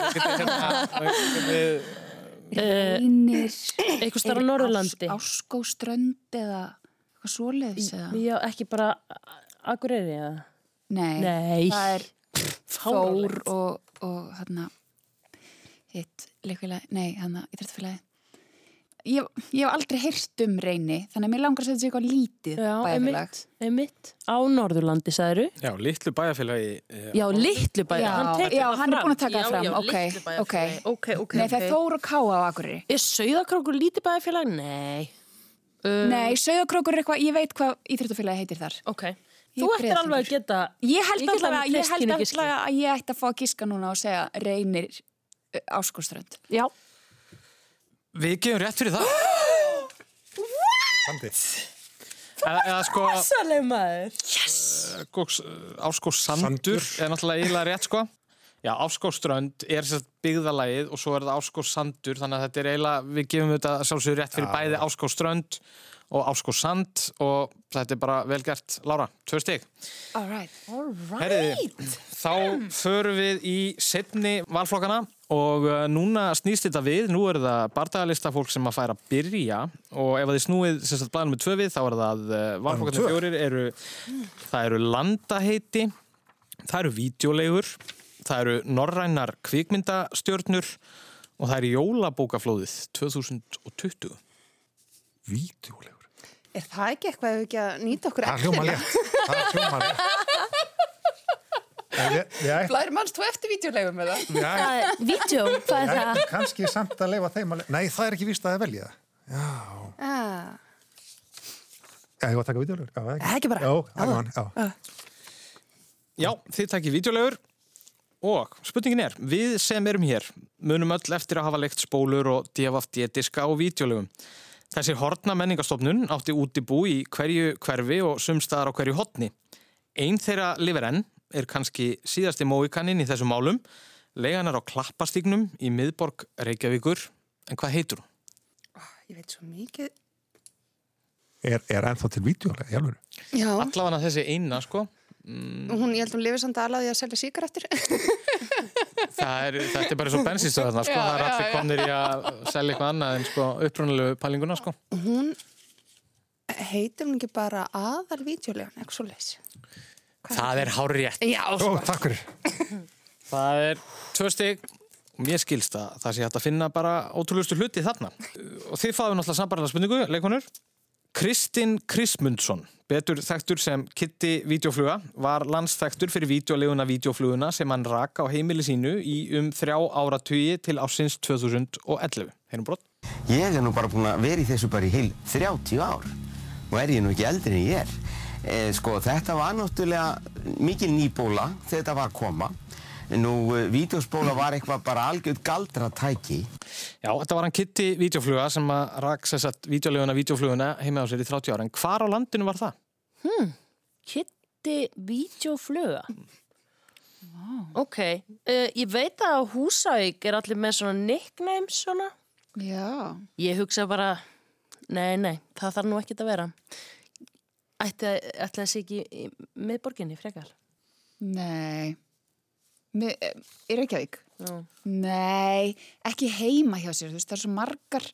Einir Eitthvað starf á Norðurlandi. Áskóströnd eða eitthvað svoleiðis eða Já, ekki bara Akureyri eða? Nei, Nei. það er Þór Fáránlegt. og, og hérna hitt leikfélagi, nei, hérna íþrættfélagi ég, ég hef aldrei heyrt um reyni þannig að mér langar að setja sig eitthvað lítið Já, bæjarfélag einmitt, einmitt. Á Norðurlandi, sagðiru? Já, litlu bæjarfélagi eh, Já, litlu bæjar. Já, hann tekur já, það hann er búinn að taka það Já, fram, já, ok, litlu bæjarfélagi. ok. ok, ok, Nei, það ok. er Þór og Káa á Akureyri Er Sauðakrókur lítið bæjarfélag? Nei. Um, Nei, Sauðakrókur er eitthvað, ég veit hvað íþróttafélagi heitir þar Ok. Þú ættir alveg að geta... Ég held allavega að ég ætti að fá að gíska núna og segja reynir uh, áskóströnd Já. Við gefum rétt fyrir það. <gasps> Sandi. Eða, sko Saleg maður. Áskó Sandur. er náttúrulega eiginlega rétt sko. Já, Áskó Strönd er sérst byggðalagið og svo er það Áskó Sandur þannig að þetta er eiginlega, við gefum þetta sjálfsögur rétt fyrir bæði Áskó Strönd og Áskó Sand og þetta er bara vel gert, Lára, tvö stig. All right. Herriði, þá förum við í setni valflokkana og uh, núna snýst þetta við, nú er það bardagalista fólk sem að færa að byrja og ef að þið snúið sem sagt blæðum með tvö við þá er það uh, valflokkarnir fjórir eru, það eru landaheiti, það eru vídeolegur, það eru norrænar kvikmyndastjörnur og það eru jólabókaflóðið 2020. Vídeolegur. Er það ekki eitthvað ef við ekki að nýta okkur er eftir? Það er hljóma létt. En Ég, ég ætti, Blæri manns þú eftir vídeolegum með það? er vídeo, hvað er það? kannski samt að leifa þeim að le- Nei, það er ekki víst að það velja það. Ah, Já, ég var að taka. Já, það Ekki bara. Já, það er gaman, já. Já, þið takkið vídeolegur og spurningin er, við sem erum hér munum öll eftir að hafa leikt spólur og DFD diska og vídeolegum. Þessi hortna menningastofnun átti útibú í hverju hverfi og sumstaðar á hverju hotni. Einn þeirra lifir enn er kannski síðasti móikaninn í þessum málum. Leganar á klappastígnum í miðborg Reykjavíkur. En hvað heitur hún? ég veit svo mikið. Er, er ennþá til í alveg? Já, Allafana þessi eina, sko. Hún, ég held hún lifið samt aðlaði að selja síkaretur. <laughs> Það er, þetta er bara svo bensinstöðarna, sko. það er allir komnir í að selja eitthvað annað en sko, upprunalegu pælinguna, sko. hún heitir hún ekki bara aðal vídeolegan, eitthvað svo leys. Það er hár rétt. Já, Ó, sko. takk fyrir. <laughs> Það er tvö stig og mér skilst að það sé hægt að finna bara ótrúlustu hluti þarna. Og þið fáum náttúrulega sambarlega spurningu, leikonur. Kristinn Krismundsson, betur þekktur sem Kitty Vídeofluga, var landsþektur fyrir vídeoleguna Vídeofluguna sem hann raka á heimili sínu í um þrjá áratugi til ásins 2011. Heinum brott. Ég er nú bara búin að vera í þessu bara í heil 30 ár og er ég nú ekki eldri en ég er. E, sko, þetta var náttúrulega mikil nýbóla þegar þetta var að koma. Nú, e, vídeospóla var eitthvað bara algjörð galdra tæki. Já, þetta var hann Kitty Vídeofluga sem að rak sér satt vídeoleguna Vídeofluguna heima á sér í 30 ára. En hvar á landinu var það? Kitty Vídeofluga Ok, uh, ég veit að á Húsavík er allir með svona nicknames svona Já. Ég hugsa bara, nei, nei, það þarf nú ekkert að vera Ætti að, ætli að sé ekki miðborginni frekar Nei. Eh, Í Reykjavík? Já. Nei, ekki heima hjá sér, þú veist, það er svo margar.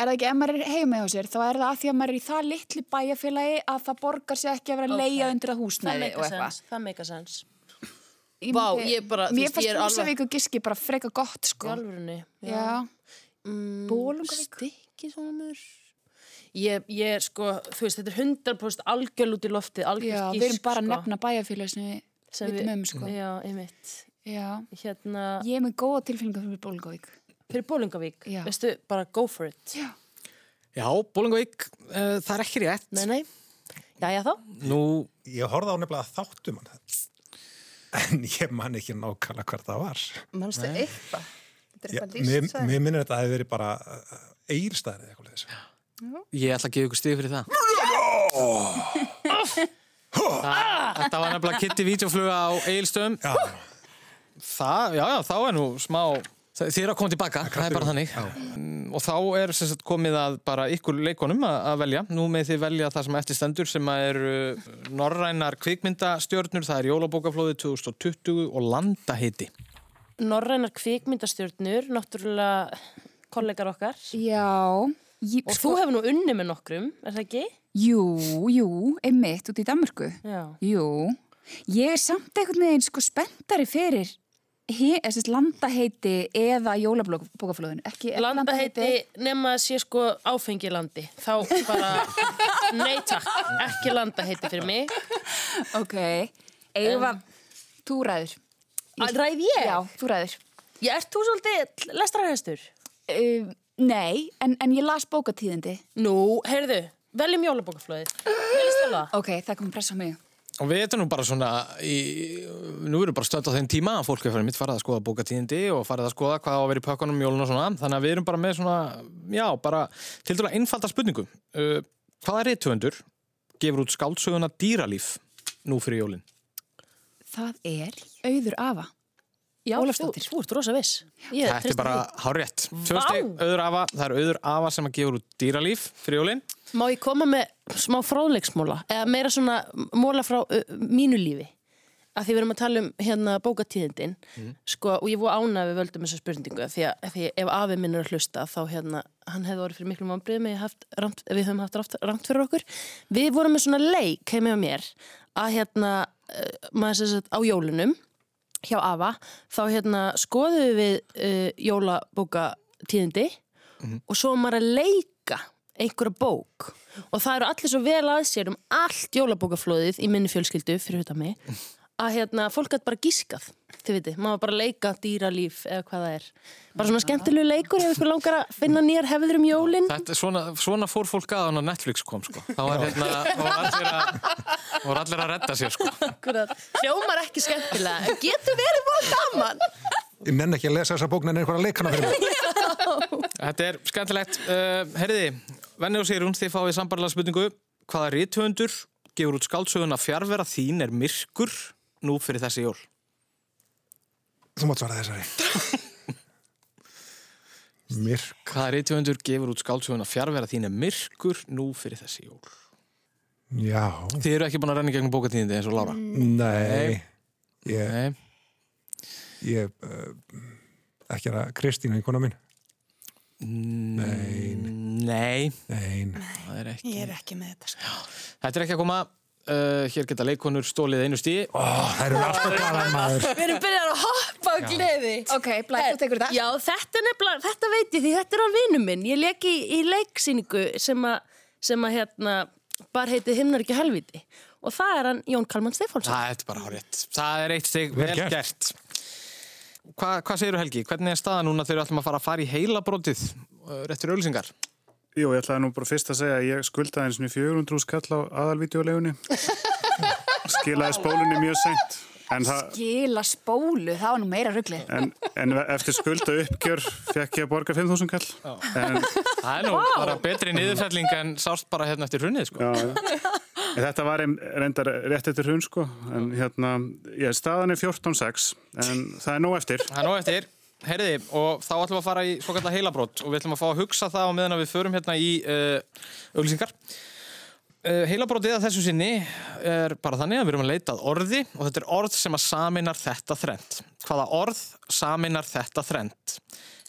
Er það ekki, ef maður er heima hjá sér, þá er það að því að maður er í það litlu bæjarfélagi að það borgar sér ekki að vera að Ok. leia undir það Það húsnæði og meika eitthvað. sens, það meika sens Vá, ég bara, þú Mér veist, ég er fannst alveg- Húsavík og Giski bara freka gott, sko. alvörunni Já. mm, Bolungarvík? Stykki svona Ég, ég, sko, þú veist, þetta er 100% algjörl út í loftið, algjörl Já, við erum bara að nefna bæjarfélagi sem við sem vitum um, sko. Já, einmitt Já. Hérna, Ég er með góða tilfinningar fyrir Bólingavík. fyrir Bólingavík, Já. veistu, bara go for it Já. Já, Bólingavík, uh, það er ekki rétt. Nei, nei, já, já þá Nú, Ég horfði á nefnilega þáttum hann. En ég man ekki nákvæmlega hver það var. Manstu eitthvað? Þetta er Já, eitthvað mér, minnir þetta að það hefði verið bara eirstæðir eða eitthvað leðis. ég ætla að gefa ykkur stig fyrir það. Þetta var nefnilega Kitty Vídeofluga á Egilstöðum. Það, já, já, þá er nú smá... Þið eru að koma tilbaka, það er bara þannig. Mm, Og þá er sagt, komið að bara ykkur leikonum að, að velja. Nú með þið velja það sem eftir stendur sem að eru norrænar kvikmyndastjörnur. Það er Jólabókaflóði 2020 og Landahiti. Norrænar kvikmyndastjörnur, náttúrulega kollegar okkar Já. Ég, og þú hefur nú unni með nokkrum, er það ekki? Jú, jú, einmitt út í Danmörku. Já. Jú. Ég er samt einhvern veginn sko spenntari fyrir landaheiti eða jólabókaflöðun. Ekki Landaheiti nema að sé sko áfengi landi. Þá bara, <laughs> nei takk, ekki landaheiti fyrir mig. Ok. Eigum að, þú ræður. Að Ræð ég? Já, þú ræður. Ég ert þú svolítið lestrarhestur? Uh, nei, en, en ég las bókatíðindi. Nú, heyrðu, veljum það? Ok, það kom pressa á mig. Og við erum nú bara svona, í, nú erum bara stönd á þeim tíma að fólk er farið mitt farið að skoða bókatíðindi og farið að skoða hvað á að vera í pökkunum um jólun og svona. Þannig að við erum bara með svona, já, bara til dæla einfalda spurningu. Uh, hvaða reytuöndur gefur út skáldsöguna dýralíf nú fyrir jólinn? Það er auður afa. Já. Þú, þú ert rosa viss. Ég Þetta er bara því. hárétt. Vá! Tvösti, auður afa, það er auður afa sem að gefur út dýralíf fyrir jólinn. Má ég koma með smá fróðleiksmóla eða meira svona móla frá uh, mínu lífi? Að því við erum að tala um hérna bókatíðindin. Sko, og ég voru ánað við völdum þessa spurningu af því að, af því ef afi minn er að hlusta þá hérna, hann hefði orðið fyrir miklu rangt, við höfum haft rangt fyrir okkur. Við vorum með svona leik heimi á mér að hérna uh, maður sem sagt á jólunum hjá afa þá hérna skoðum við uh, jólabókatíðindi. Og svo maður að leika einhverja bók. Og það eru allir svo vel að sér um allt jólabókaflóðið í minni fjölskyldu fyrir þetta mig að hérna, fólk gæti bara gískað þið viti, maður bara leika dýralíf eða hvað það er. Bara svona skemmtilegu leikur ef ykkur langar að finna nýjar hefður um jólin. Þetta, svona, svona fór fólk að hann á Netflix kom sko. þá var hérna var allir að, voru allir að redda sér sko. Hljómar ekki skemmtilega getur verið búin gaman Ég nenn ekki að lesa þessa bókn en einhverja leikana fyrir mig. <laughs> Þetta er skemmtilegt uh, Herriði, Venni og Sigrún þið fáið sambarlega spurningu hvaða rithöfundur gefur út skáldsöguna fjárvera þín er myrkur nú fyrir þessi jól Þú mátt svara þessari. <laughs> Myrk. hvaða rithöfundur gefur út skáldsöguna fjárvera þín er myrkur nú fyrir þessi jól Já. Þið eru ekki búin að renna í gegnum bókatíðindi eins og Lára Nei. Ég, Nei. Ég uh, ekki að Kristín, einhverna minn. Nei, Nei, nei. það er ekki Ég er ekki með þetta. Sko. Þetta er ekki að koma uh, hér geta leikonur stólið einu stíi Ó, það eru alltaf gaman maður. við erum byrjað að hoppa á gleði Ok, blæð, þú tekur þetta. Já, þetta nefnilega, þetta veit ég því þetta er hann vinnu minn. Ég leik í, í leiksýningu sem að sem að hérna bara heiti himnar ekki helviti og það er hann Jón Kalman Stefánsson Það er bara horrið. Það er eitt stig vel, Vel gert. gert. Hva, hvað segir Helgi? Hvernig er staða núna þegar við ætlum að fara að fara í heila brotið réttur auðlýsingar? Jú, ég ætlaði nú bara fyrst að segja að ég skuldaði eins og 400 skall á aðalvídeolegunni. <laughs> Skilaði spólunni mjög seint. En, það, Gila spólu, það var nú meira rugglið. en, en eftir skulda uppgjör fekk ég að borga 5.000 kall. En, Það er nú bara betri niðurfelling en sást bara hérna eftir hrunnið, sko. En þetta var ein, reyndar rétt eftir hrun, sko. En hérna, ég, staðan er 14.6, en það er nóg eftir. Það er nóg eftir. Herriði, og þá ætlum við að fara í svo kallar heilabrót og við ætlum að fá að hugsa það á meðan við förum hérna í uh, auglýsingar. Uh, heilabrótið að þessu sinni er bara þannig að við erum að leita að orði og þetta er orð sem að saminar þetta þrend. Hvaða orð saminar þetta þrend?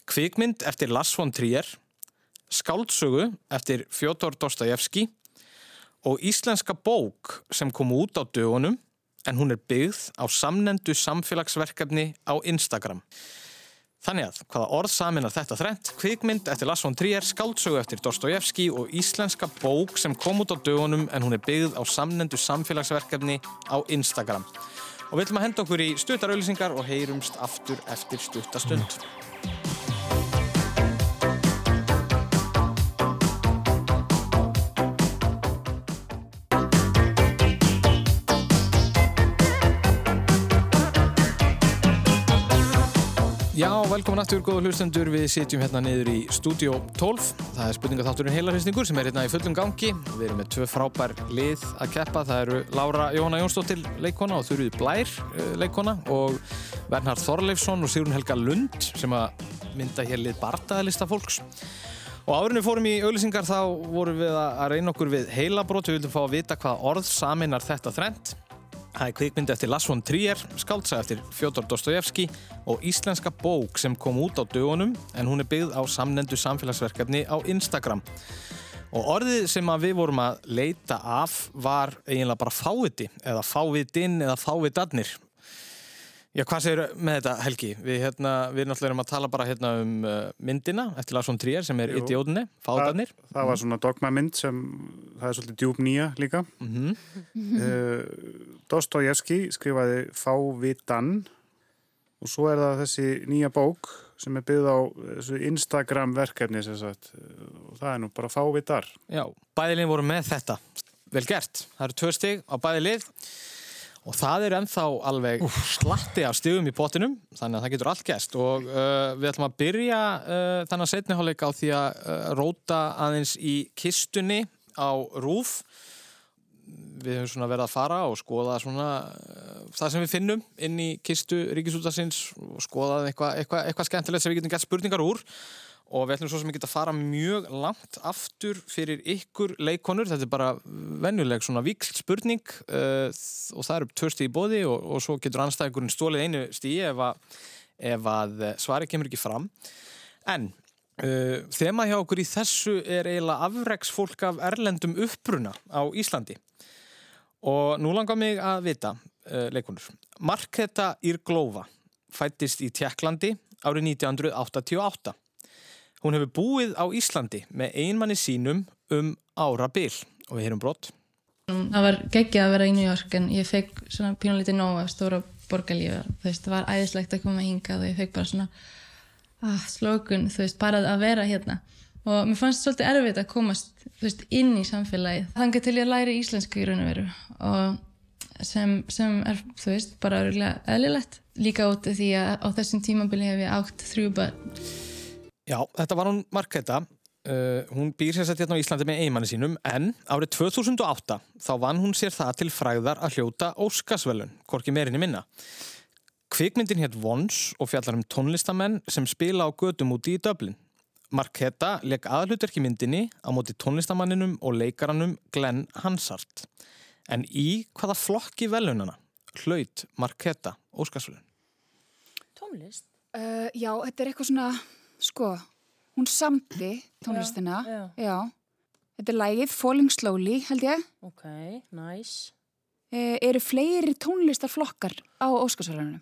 Kvikmynd eftir Lars von Trier, skáldsögu eftir Fjótor Dostojevski og íslenska bók sem kom út á dögunum en hún er byggð á samnendu samfélagsverkefni á Instagram. Þannig að, hvaða orð saminar þetta þrent? Kvikmynd eftir Lars von Trier, skáldsögu eftir Dostojevski og íslenska bók sem kom út á dögunum en hún er byggð á samnendu samfélagsverkefni á Instagram. Og við ætlum að henda okkur í stuttarauðlýsingar og heyrumst aftur eftir stuttastund. Velkomin aftur, góða hlustendur. Við sitjum hérna niður í Studio 12. Það er spurningaþátturinn heilarhysningur sem er hérna í fullum gangi. Við erum með tvö frábær lið að keppa. Það eru Lára Jóhanna Jónsdóttir leikona og Þurrið Blær eh, leikona og Bernhard Þorleifsson og Sigrun Helga Lund sem að mynda hér lið bardaðalista fólks. Og við fórum í auðlýsingar þá vorum við að reyna okkur við heilabrót. Við vildum fá að vita hvað orð saminar þetta þrend. Það er kvikmynd eftir Lars von Trier, skáldsaga eftir Fjótor Dostojevski og íslenska bók sem kom út á dögunum en hún er byggð á samnendu samfélagsverkefni á Instagram. Og orðið sem við vorum að leita af var eiginlega bara fáviti eða fávitinn eða fávitarnir. Já, hvað segir með þetta Helgi? Við, hérna, við náttúrulega erum að tala bara hérna um uh, myndina eftir Lars von Trier sem er Jú. Idiótinni, fávitarnir. Það, það var svona dogmamynd sem, það er svolítið djúb nýja líka. Mm Uh, Dostojevski skrifaði Fávitan og svo er það þessi nýja bók sem er byggð á þessu Instagram verkefni sem sagt og það er nú bara Fávitar. Já, bæðilinn voru með þetta. Vel gert. Það eru tvö stig á bæði lið og það er ennþá alveg slatti af stigum í pottinum þannig að það getur allt gæst og uh, við ætlum að byrja uh, þannig að setniháleika á því að uh, róta aðeins í kistunni á rúf við höfum svona verið að fara og skoða svona uh, það sem við finnum inn í kistu ríkisútasins og skoða eitthvað eitthva, eitthva skemmtilegt sem við getum gett spurningar úr og við ætlum svo sem ekki að fara mjög langt aftur fyrir ykkur leikonur, þetta er bara venjuleg svona vikl spurning uh, og það eru tvö stíði í bóði og, og svo getur anstæðingurinn stólið einu stíði ef að, ef að svari kemur ekki fram. En uh, þema hjá okkur í þessu er eiginlega afreksfólk af erlendum uppruna á Íslandi. Og nú langar mig að vita uh, leikonur, Marketa Irglova fættist í Tjekklandi árið 1988 Hún hefur búið á Íslandi með einmanni sínum um ára bil og við heyrum brott. Það var geggjað að vera í New York en ég fekk svona pínulítið nóg af stóra veist, það var æðislegt að koma hingað og ég fekk bara svona ah, slókun, þú veist, bara að vera hérna. Og mér fannst svolítið erfitt að komast veist, inn í samfélagið. Þannig til ég læri íslensku í raun og veru. Og sem, sem er, þú veist, bara eðlilegt. Líka út af því að á þessum tímabili hef ég átt þrjú börn Já, þetta var hún Marketa. Uh, hún býr sér sett hérna á Íslandi með einmanni sínum en árið 2008 þá vann hún sér það til fræðar að hljóta Óskarsvelun, hvorki meirinni minna. Kvikmyndin hétt Vons og fjallar um tónlistamenn sem spila á gödum úti í Dublin. Marketa leik aðalhuturki myndinni á móti tónlistamanninum og leikaranum Glenn Hansard. En í hvaða flokki velunana hlaut Marketa Óskarsvelun? Tónlist? Uh, já, þetta er eitthvað svona, sko, hún samti tónlistina. Já, já. Þetta er lægið Falling Slowly, held ég. Ok, nice. Uh, eru fleiri tónlistarflokkar á Óskarsvælunum?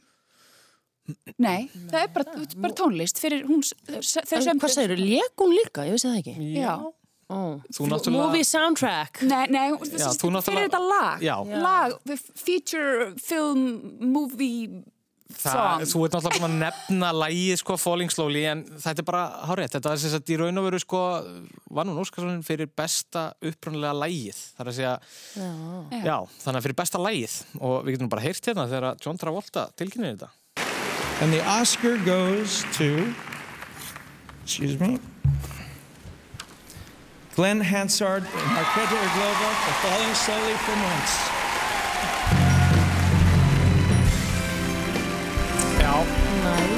Nei, það er bara, bara tónlist fyrir hún, þau En sem... hvað segir, lék hún líka? Ég vissi það ekki. Já, Ó. Þú náttúrulega- Movie soundtrack. Nei, nei, Já, þú náttúrulega- fyrir þetta lag. Já. Lag, feature, film, movie, Það, þú ert náttúrulega búin að nefna lægið sko, Falling Slowly en þetta er bara hárétt, þetta er sem sagt í raun og veru sko, var nú Óskarssonin fyrir besta upprunnilega lægið þar að segja, Já. já, þannig að fyrir besta lægið og við getum bara heyrt hérna þegar John Travolta tilkynir þetta. And the Oscar goes to, excuse me, Glenn Hansard and Arcade Globo for Falling Slowly for Months.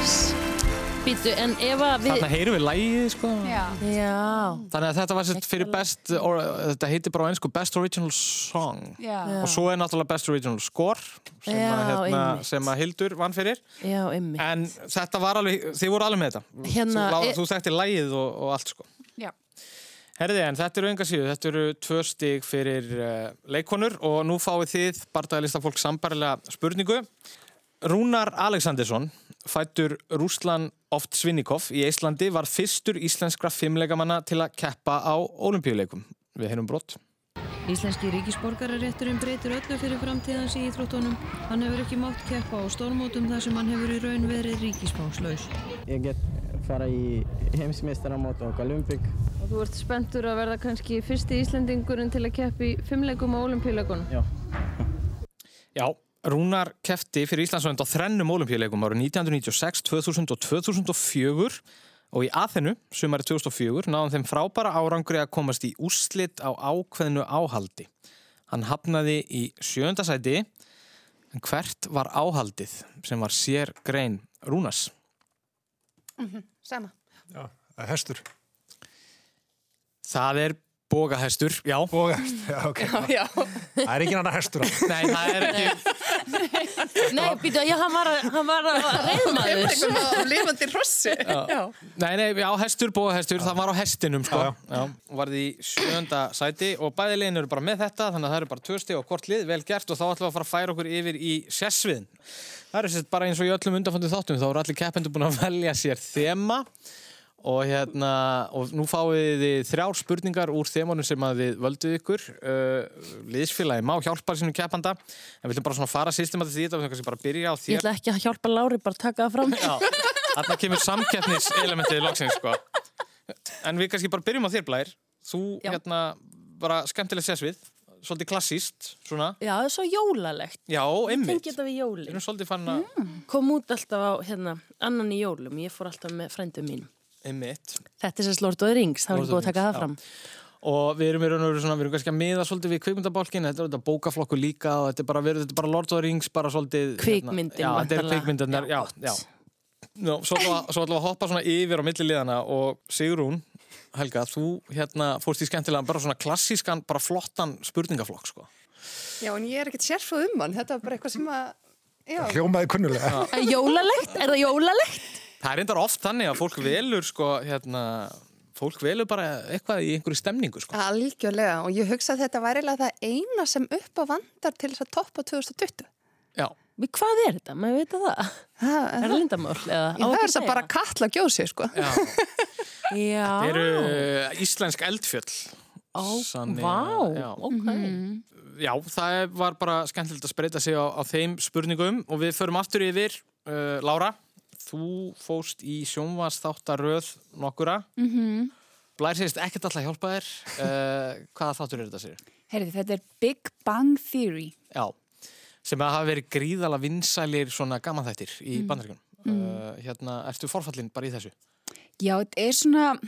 Næs. Býtu, en ef að við... þarna heyrum við lægið sko Já. Já. þannig að þetta var sett fyrir best or, þetta heitir bara á einsku Best Original Song Já. og svo er náttúrulega Best Original Score sem, Já, að, hérna, sem að Hildur vann fyrir Já, ymmi. En þetta var alveg, þið voru alveg með þetta. Hérna, þú, e- þú þekkti lægið og, og allt sko. Já. Herði, en þetta eru enga síðu, þetta eru tvö stig fyrir uh, leikonur og nú fáið þið, bardagalista fólk, sambarilega spurningu. Rúnar Alexandersson, fættur Rúslan Oft Svinnikov í Íslandi, var fyrstur íslenskra fimmleikamanna til að keppa á olimpíuleikum. Við heyrum brott. Íslenski ríkisborgararétturinn breytir öllu fyrir framtíðans í íþróttunum. Hann hefur ekki mátt keppa á stórmótum þar sem hann hefur í raun verið ríkisfangslaus. Ég get fara í heimsmeistaramót og Olympic. Og þú ert spenntur að verða kannski fyrsti Íslendingurinn til að keppa í fimmleikum á olimpíuleikunum? Já. Já, Rúnar kefti fyrir Íslandsvönd á þrennum olimpíuleikum árið 1996, 2000 og 2004 og í aðhennu, sumari 2004, náðum þeim frábæra árangri að komast í úrslit á ákveðnu áhaldi. Hann hafnaði í sjönda sæti, en hvert var áhaldið sem var sér grein Rúnars? Sama. Já, það er hestur. Það er bógahestur, já. Bógahestur, já, ok. Já. Það er ekki annar hestur á. Nei, það er ekki... Nei, býtu, já, hann var, að- hann var að reyðmaður. Eitthvað á lifandi hrossi. Já. Nei, nei, já, hestur, bóðahestur, það var á hestinum, sko. Já, Já, varði í sjönda sæti og bæði liðin eru bara með þetta, þannig að það eru bara tvö stig og hvort lið, vel gert og þá ætlum við að fara að færa okkur yfir í sessviðin. Það er sérst bara eins og í öllum undanföndu þáttum, þá eru allir keppendur búin að velja sér þema og hérna, og nú fáið þið þrjár spurningar úr þemunum sem að við völduð ykkur. Uh, liðsfélagi má hjálpa sínum keppanda, en við ætlum bara svona fara systematist í þetta, við kannski bara byrja á Ég þér. ætla ekki að hjálpa Lári, bara taka það fram. Já, þarna kemur samkeppniselementið í loksins, sko. En við kannski bara byrjum á þér, Blær. Þú, hérna, bara skemmtilegt sérsvið, svolítið klassíst, svona. Já, það er svo jólalegt. Já, einmitt. við erum svolítið fann að, Kom út alltaf á, hérna, annan í jólum. Ég fór alltaf með frændum mínum. Einmitt. Þetta er sérst Lord of the Rings, þá er búið að taka það fram. Og við erum í raun og veru svona, við erum kannski að miða svolítið við kvikmyndabálkin, þetta er þetta bókaflokku líka og þetta er bara, verið, þetta er bara Lord of the Rings, bara svolítið... hérna, Kvikmyndin, Já, þetta er kvikmyndirnar, já, já. Nú, svo ætlum við að- svo ætlum við að hoppa svona yfir á milli liðana og Sigrún, Helga, þú hérna fórst í skemmtilega bara svona klassískan, bara flottan spurningaflokk, sko. Já, en ég er ekkert sérfróð um hann. Þetta var bara eitthvað sem að... Já. Hljómaði kunnulega. Er Jólalegt? Er það jólalegt? Það er reyndar oft þannig að fólk velur, sko, hérna, fólk velur bara eitthvað í einhverju stemningu, sko. Algjörlega. Og ég hugsa að þetta væri það eina sem upp á vandar til þess að toppa 2020. Já. Við hvað er þetta? Maður veit að það. Ha, Er það lindamál? Það er það bara kall að gjósi, sko. Já. Já. Það eru uh, íslensk eldfjöll. Ó, Þannig vá, já. ok. Já, það var bara skemmtilegt að spreita sig á, á þeim spurningum og við förum aftur yfir. Uh, Lára, þú fóst í sjónvastáttaröð nokkura. Mm -hmm. Blær segist ekkert alltaf hjálpa þér. Uh, hvaða þáttur er þetta sér? Heyrðu, þetta er Big Bang Theory. Já, sem að hafa verið gríðala vinsælir svona gamanþættir í Mm. bandaríkunum. Mm. Uh, hérna, ertu forfallin bara í þessu? Já, þetta er svona,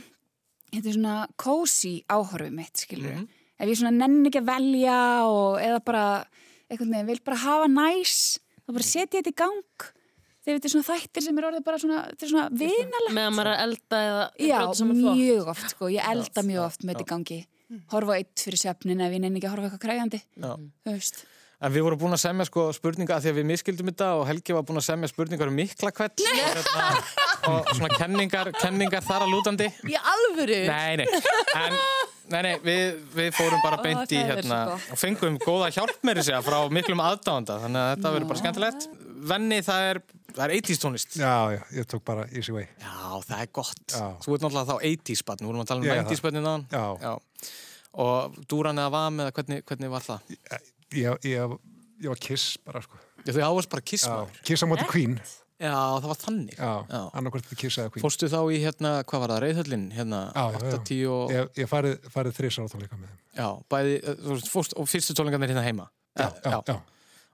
þetta er svona cozy áhorfið mitt, skilur Mhm. Ef ég svona nenni ekki að velja og eða bara, einhvern veginn, vil bara hafa næs, þá bara setja þetta í gang. Þegar þetta er svona þættir sem er orðið bara svona, þetta er svona vinalegt. Meðan maður er að elda eða Já, mjög oft, sko. Ég elda mjög oft með þetta í gangi. Horfa á eitt fyrir svefnin ef ég nenni ekki að horfa eitthvað. Þú veist. En við vorum búin að semja sko spurninga að því að við miskildum þetta og Helgi var búin að semja spurningar um miklakveld og, hérna, og svona kenningar, kenningar þar að lútandi. Í alvöru? Nei, nei, en nei, nei, við, við fórum bara beint í hérna og fengum góða hjálp með þessi frá miklum aðdáðanda, þannig að þetta verður bara skemmtilegt. Venni, það er, það er 80s tónlist. Já, já, ég tók bara easy way. Já, það er gott. Já. Þú ert náttúrulega þá 80s barn, við vorum að tala um Ég er 90s barnin þann. Já. og Dúran eða Vam eða hvernig, hvernig var það? Ég, ég, ég var Kiss bara sko. Já, þú ávarst bara Kiss Já, maður. Kiss á móti Queen. Já, það var þannig. Já, annarkvæmt Kiss eða Queen. Fórstu þá í hérna, hvað var það, Reyðhöllin, hérna, Já, já, já. 80 og... Ég, ég farið, farið þrísar átónleika með þeim. Já, bæði, eh, fórst, og fyrstu tónleikarnir hérna heima. Já, já, já.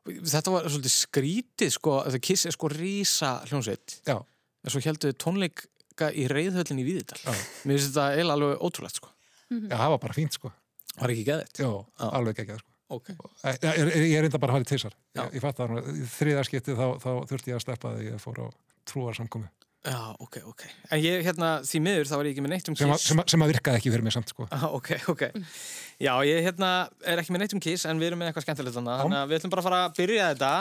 Þetta var svolítið skrítið, sko, þetta Kiss er sko rísa hljómsveit. En svo heldur þið tónleika í Reyðhöllin í Víðidal. Já. Mér finnst þetta eiginlega alveg ótrúlegt, sko. Já, það var bara fínt sko. Var ekki geðið? Já, alveg geggjað sko. Ok. Ég, er enda bara að fara í tísar. Ég, ég fatt það, í þriða skipti þá, þá þurfti ég að sleppa því ég fór á trúarsamkomi. Já, ok, ok. En ég, hérna, því miður, þá var ég ekki með neitt um Sem, að- Kiss. sem, að- sem að virkaði ekki fyrir mig samt sko. <laughs> Ah, ok, ok. Já, ég hérna, er ekki með neitt um Kiss en við erum með eitthvað skemmtilegt þannig þannig að við ætlum bara að fara að byrja þetta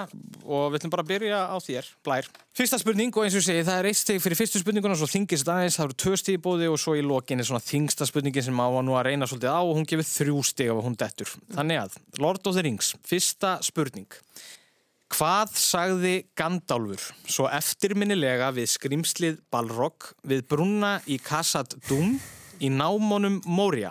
og við ætlum bara að byrja á þér, Blær. Fyrsta spurning og eins og ég segi, það er eitt stig fyrir fyrstu spurninguna og svo þingist aðeins, það eru tvö stig í bóði og svo í lokin er svona þingsta spurningin sem á að nú að reyna svolítið á og hún gefur þrjú stig ef hún dettur. Þannig að, Lord of the Rings, fyrsta spurning. Hvað sagði Gandálfur svo eftirminnilega við skrimslið Balrog við brunna í Kassad Dum í námónum Moria?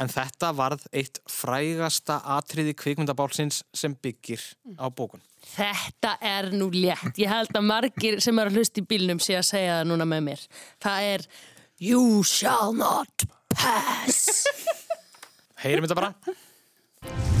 En þetta varð eitt frægasta atriði kvikmyndabálsins sem byggir á bókun. Þetta er nú létt. Ég held að margir sem eru að hlusta í bílnum sé að segja það núna með mér. Það er You shall not pass. Heyrim þetta bara.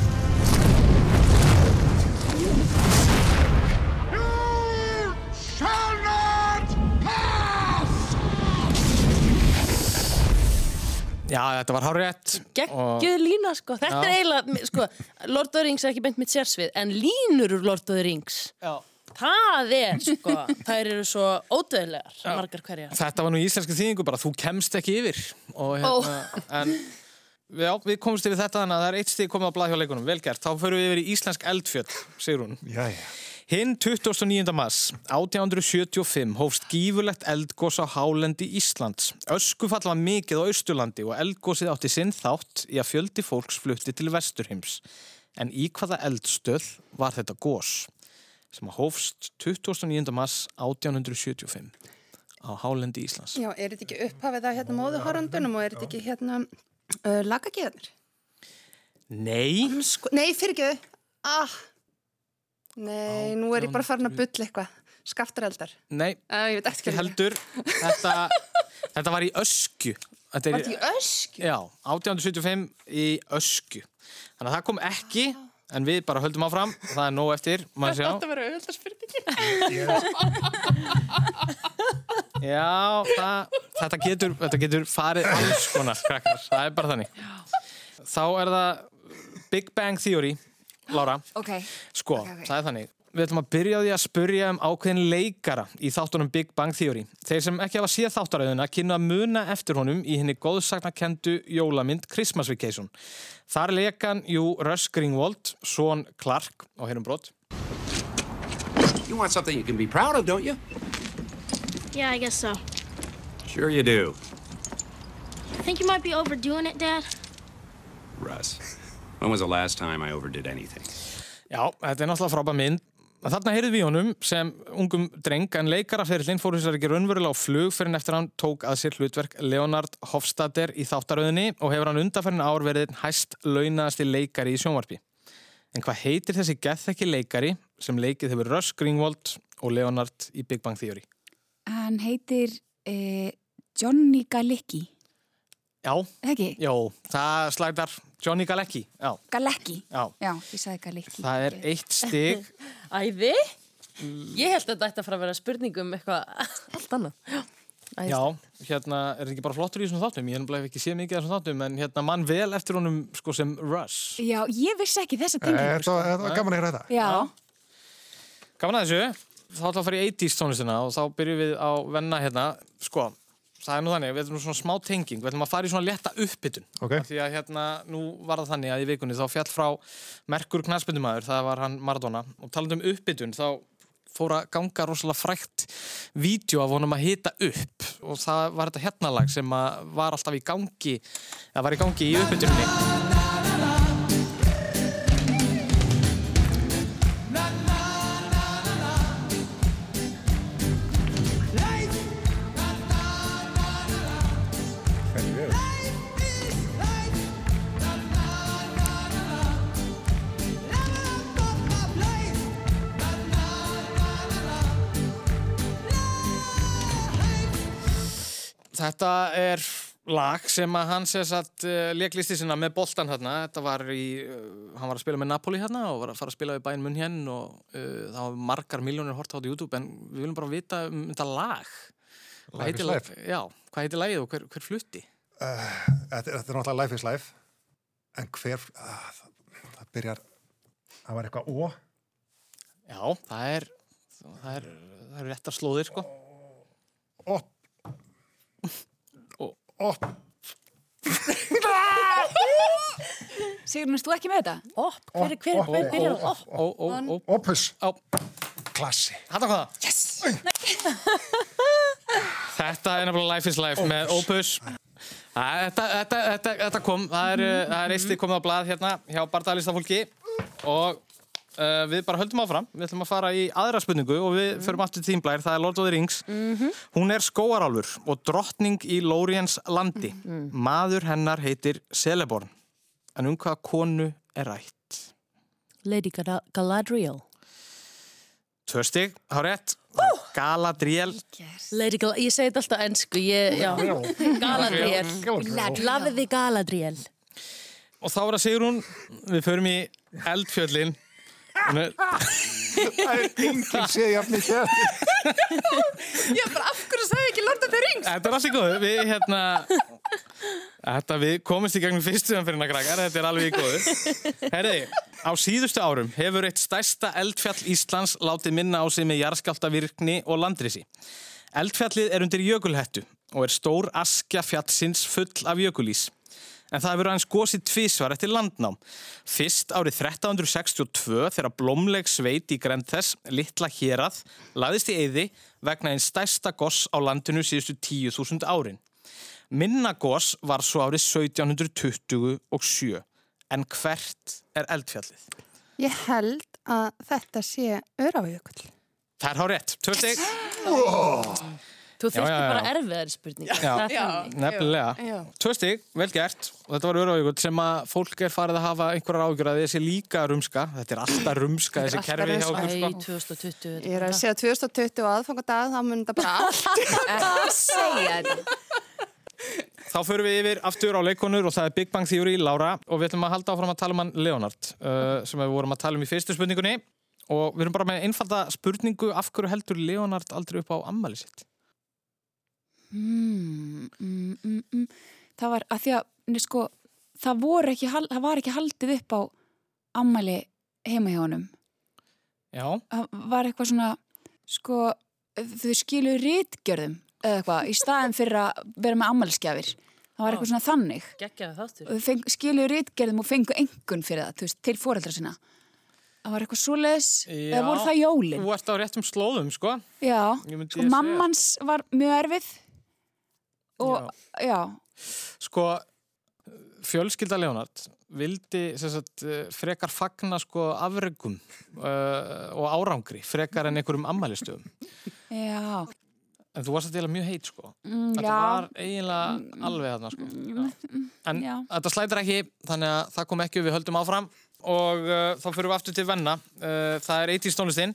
Já, þetta var hárétt. Geggjuð lína, sko. Þetta Já. er eiginlega, sko, Lord of the Rings er ekki beint mitt sérsvið, en línur úr Lord of the Rings. Já. Það er, sko, <laughs> þær eru svo ódöðlegar, margar hverjar. Þetta var nú íslenski þýðingu bara, þú kemst ekki yfir. Og hérna, <laughs> en já, við komumst yfir þetta þannig að það er eitt stig komið á blað hjá leikunum. Vel gert, þá förum við yfir í íslensk eldfjöll, Sigrún. Já, já. Hinn 29. mars 1875 hófst gífurlegt eldgós á hálendi Íslands. Öskufall var mikið á Austurlandi og eldgósið átti sinn þátt í að fjöldi fólks flutti til Vesturhims. En í hvaða eldstöð var þetta gós? Sem hófst 29. mars 1875 á hálendi Íslands. Já, er þetta ekki upphafið af hérna móðuhorrandunum og er þetta ekki hérna uh, lagageðanir? Nei. Sko, nei, fyrir ekki. Ah, nei, nú er ég bara farin að bulla eitthvað. Skaftareldar. Nei, uh, ég veit ekki heldur. Þetta, <laughs> þetta var í öskju. Þetta Var þetta í öskju? Já, 1875 í öskju. Þannig að það kom ekki, en við bara höldum áfram. Það er nóg eftir, maður sjá. <laughs> Þetta verður auðvitað spurningin. <laughs> Já, það, þetta, getur, þetta getur farið alls konar, krakkar. Það er bara þannig. Þá er það Big Bang Theory, Lára. Ok. Sko, það er þannig. Við ætlum að byrja á því að spurja um ákveðin leikara í þáttunum Big Bang Theory. Þeir sem ekki hafa séð þáttaröðuna kynna að muna eftir honum í henni góðsagnakendu jólamynd Christmas Vacation. Þar leikan jú Russ Greenwald, Són Clark og hérum brott. You want something you can be proud of, don't you? Yeah, I guess so. Sure you do, I think you might be overdoing it, Dad. Russ. When was the last time I overdid anything? Já, þetta er náttúrulega frábæð mynd. Þarna heyrðum við í honum sem ungum dreng en leikaraferillin fór þess að ekki raunverulega á flug fyrir en eftir hann tók að sér hlutverk Leonard Hofstadter í þáttaröðinni og hefur hann undanferðin ár verið einn hæst launaðasti leikari í sjónvarpi. En hvað heitir þessi gethekki leikari sem leikið hefur Russ Greenwald og Leonard í Big Bang Theory? Hann heitir eh, Johnny Galecki. Já, Ekki? Jó, það slætar Johnny Galecki. Já, Galecki. já. Já, ég sagði Galecki. Það er eitt stig. <laughs> Æði? Ég held að þetta ætti að fara að vera spurning um eitthvað allt annað. Já, æðislegt. Já, hérna er þetta ekki bara flottur í þessum þáttum ég hef ekki séð mikið af þessum þáttum en hérna mann vel eftir honum sko sem Russ Já, ég vissi ekki þessa Eh, tengingu. Þetta var- gaman að heyra þetta. Já. Gaman að þessu, þá ætlum við að fara í 80s tónlistina og þá byrjum við á venna hérna sko, það er nú þannig, við ætlum svona smá tenging við ætlum að fara í svona létta uppbytun Ok. því að hérna, nú var það þannig að í vikunni þá fjall frá Merkur knæspindumæður það var hann Maradona. Og talandi um uppbytun þá fór að ganga rosalega frækt vídeo af honum að hita upp. Og það var þetta hérna lag sem var alltaf í gangi það var í gangi í uppbytunni þetta er lag sem að hann sér satt uh, leiklisti sinna með boltan hérna. Þetta var í, uh, hann var að spila með Napoli hérna og var að fara að spila við bæinn munn hérna og uh, það var margar miljónir hort á þetta á YouTube en við viljum bara vita um þetta lag. Hvað Life is heitir- Life. Já, hvað heitir lagið og hver, hver flutti? Þetta, þetta er náttúrulega Life is Life en hver uh, það, það byrjar það var eitthvað ó Já, það er það er, það er réttar slóðir sko Opp Opp. Sigur, næst þú ekki með þetta? Opp, hver, hver, hver, hver er opp? Ó, ó, ó Opus Klassi. Þetta hvað? Yes! Þetta er nefnilega Life is Life með Opus. Þetta, þetta, þetta, þetta kom, það er, uh, það er eitt komið á blað hérna hjá Bardalistafólki og uh, við bara höldum áfram, við ætlum að fara í aðra spurningu og við förum aftur blær, það er Lord of the Rings. Hún er skóarálfur og drottning í Lóriens landi. Maður hennar heitir Celeborn, en um hvaða konu er rætt? Lady Gala- Galadriel. Tvö stig, há rétt. Galadriel. Lady Gal ég segi þetta alltaf ennsku. <laughs> Galadriel. Love the Galadriel. Og þá er það Sigrún, við förum í eldfjöllin. Er- Það er enginn sé jafn mikið eftir. Já, bara af hverju sagði ekki Lord of the Rings? Þetta er allt í góðu, við hérna Þetta við komumst í gegnum fyrstu umfyrirna krakkar, þetta er alveg í góðu. Herði, á síðustu árum hefur eitt stærsta eldfjall Íslands látið minna á sig með jarðskjáltavirkni og landrisi. Eldfjallið er undir jökulhettu og er stór askja fjallsins full af jökulís En það hefur aðeins gósið tvísvar eftir landnám. Fyrst árið 1362 þegar blómleg sveit í grænt þess, litla hérað, laðist í eyði vegna einn stærsta goss á landinu síðustu 10.000 árin. Minna goss var svo árið 1727. En hvert er eldfjallið? Ég held að þetta sé örafajökull. Það er hár rétt. Tvö stygg. Þú Já, þurfti já, já. bara erfiðari spurningar. Já, þannig. nefnilega. Já. Tvö stig, vel gert og þetta var öruvíkut sem að fólk er farið að hafa einhverjar ágjur að þessi líka rumska þetta er alltaf rumska þessi kerfi hjá okkur Æ, sko. 2020. Ég er að segja 2020 og aðfangadag, þá mun þetta bara allt <laughs> segja þetta. Þá förum við yfir aftur á leikonur og það er Big Bang Theory, Lára og við ætlum að halda áfram að tala um hann Leonard uh, sem við vorum að tala um í fyrstu spurningunni og við erum bara með einfalda spurningu af hverju heldur Leonard aldrei upp á ammali sitt? Mm, mm, mm, mm. Það var að því að, sko, það, ekki, það var ekki haldið upp á ammæli heima hjá honum. Já. Það var eitthvað svona, sko, þau skilu rítgjörðum eða eitthvað, í staðin fyrir að vera með ammælisgjafir. Það var eitthvað svona þannig. Og þau skilu rítgjörðum og fengu engun fyrir það, veist, til fóreldra sinna. Það var eitthvað svoleiðis, eða voru það jólin? Þú ert á réttum slóðum, sko. Já, sko mammans var mjög erfið og, já, Sko, fjölskylda Leonard vildi sagt, eh, frekar fagna sko afregum uh, og árangri frekar en einhverjum ammælistöðum. já, En þú varst að dela mjög heit sko. Mm, Þetta já. var eiginlega alveg þarna sko. Já. En Já. þetta slætir ekki, þannig að það kom ekki við höldum áfram og uh, þá fyrir við aftur til venna. Uh, það er 80s tónlistinn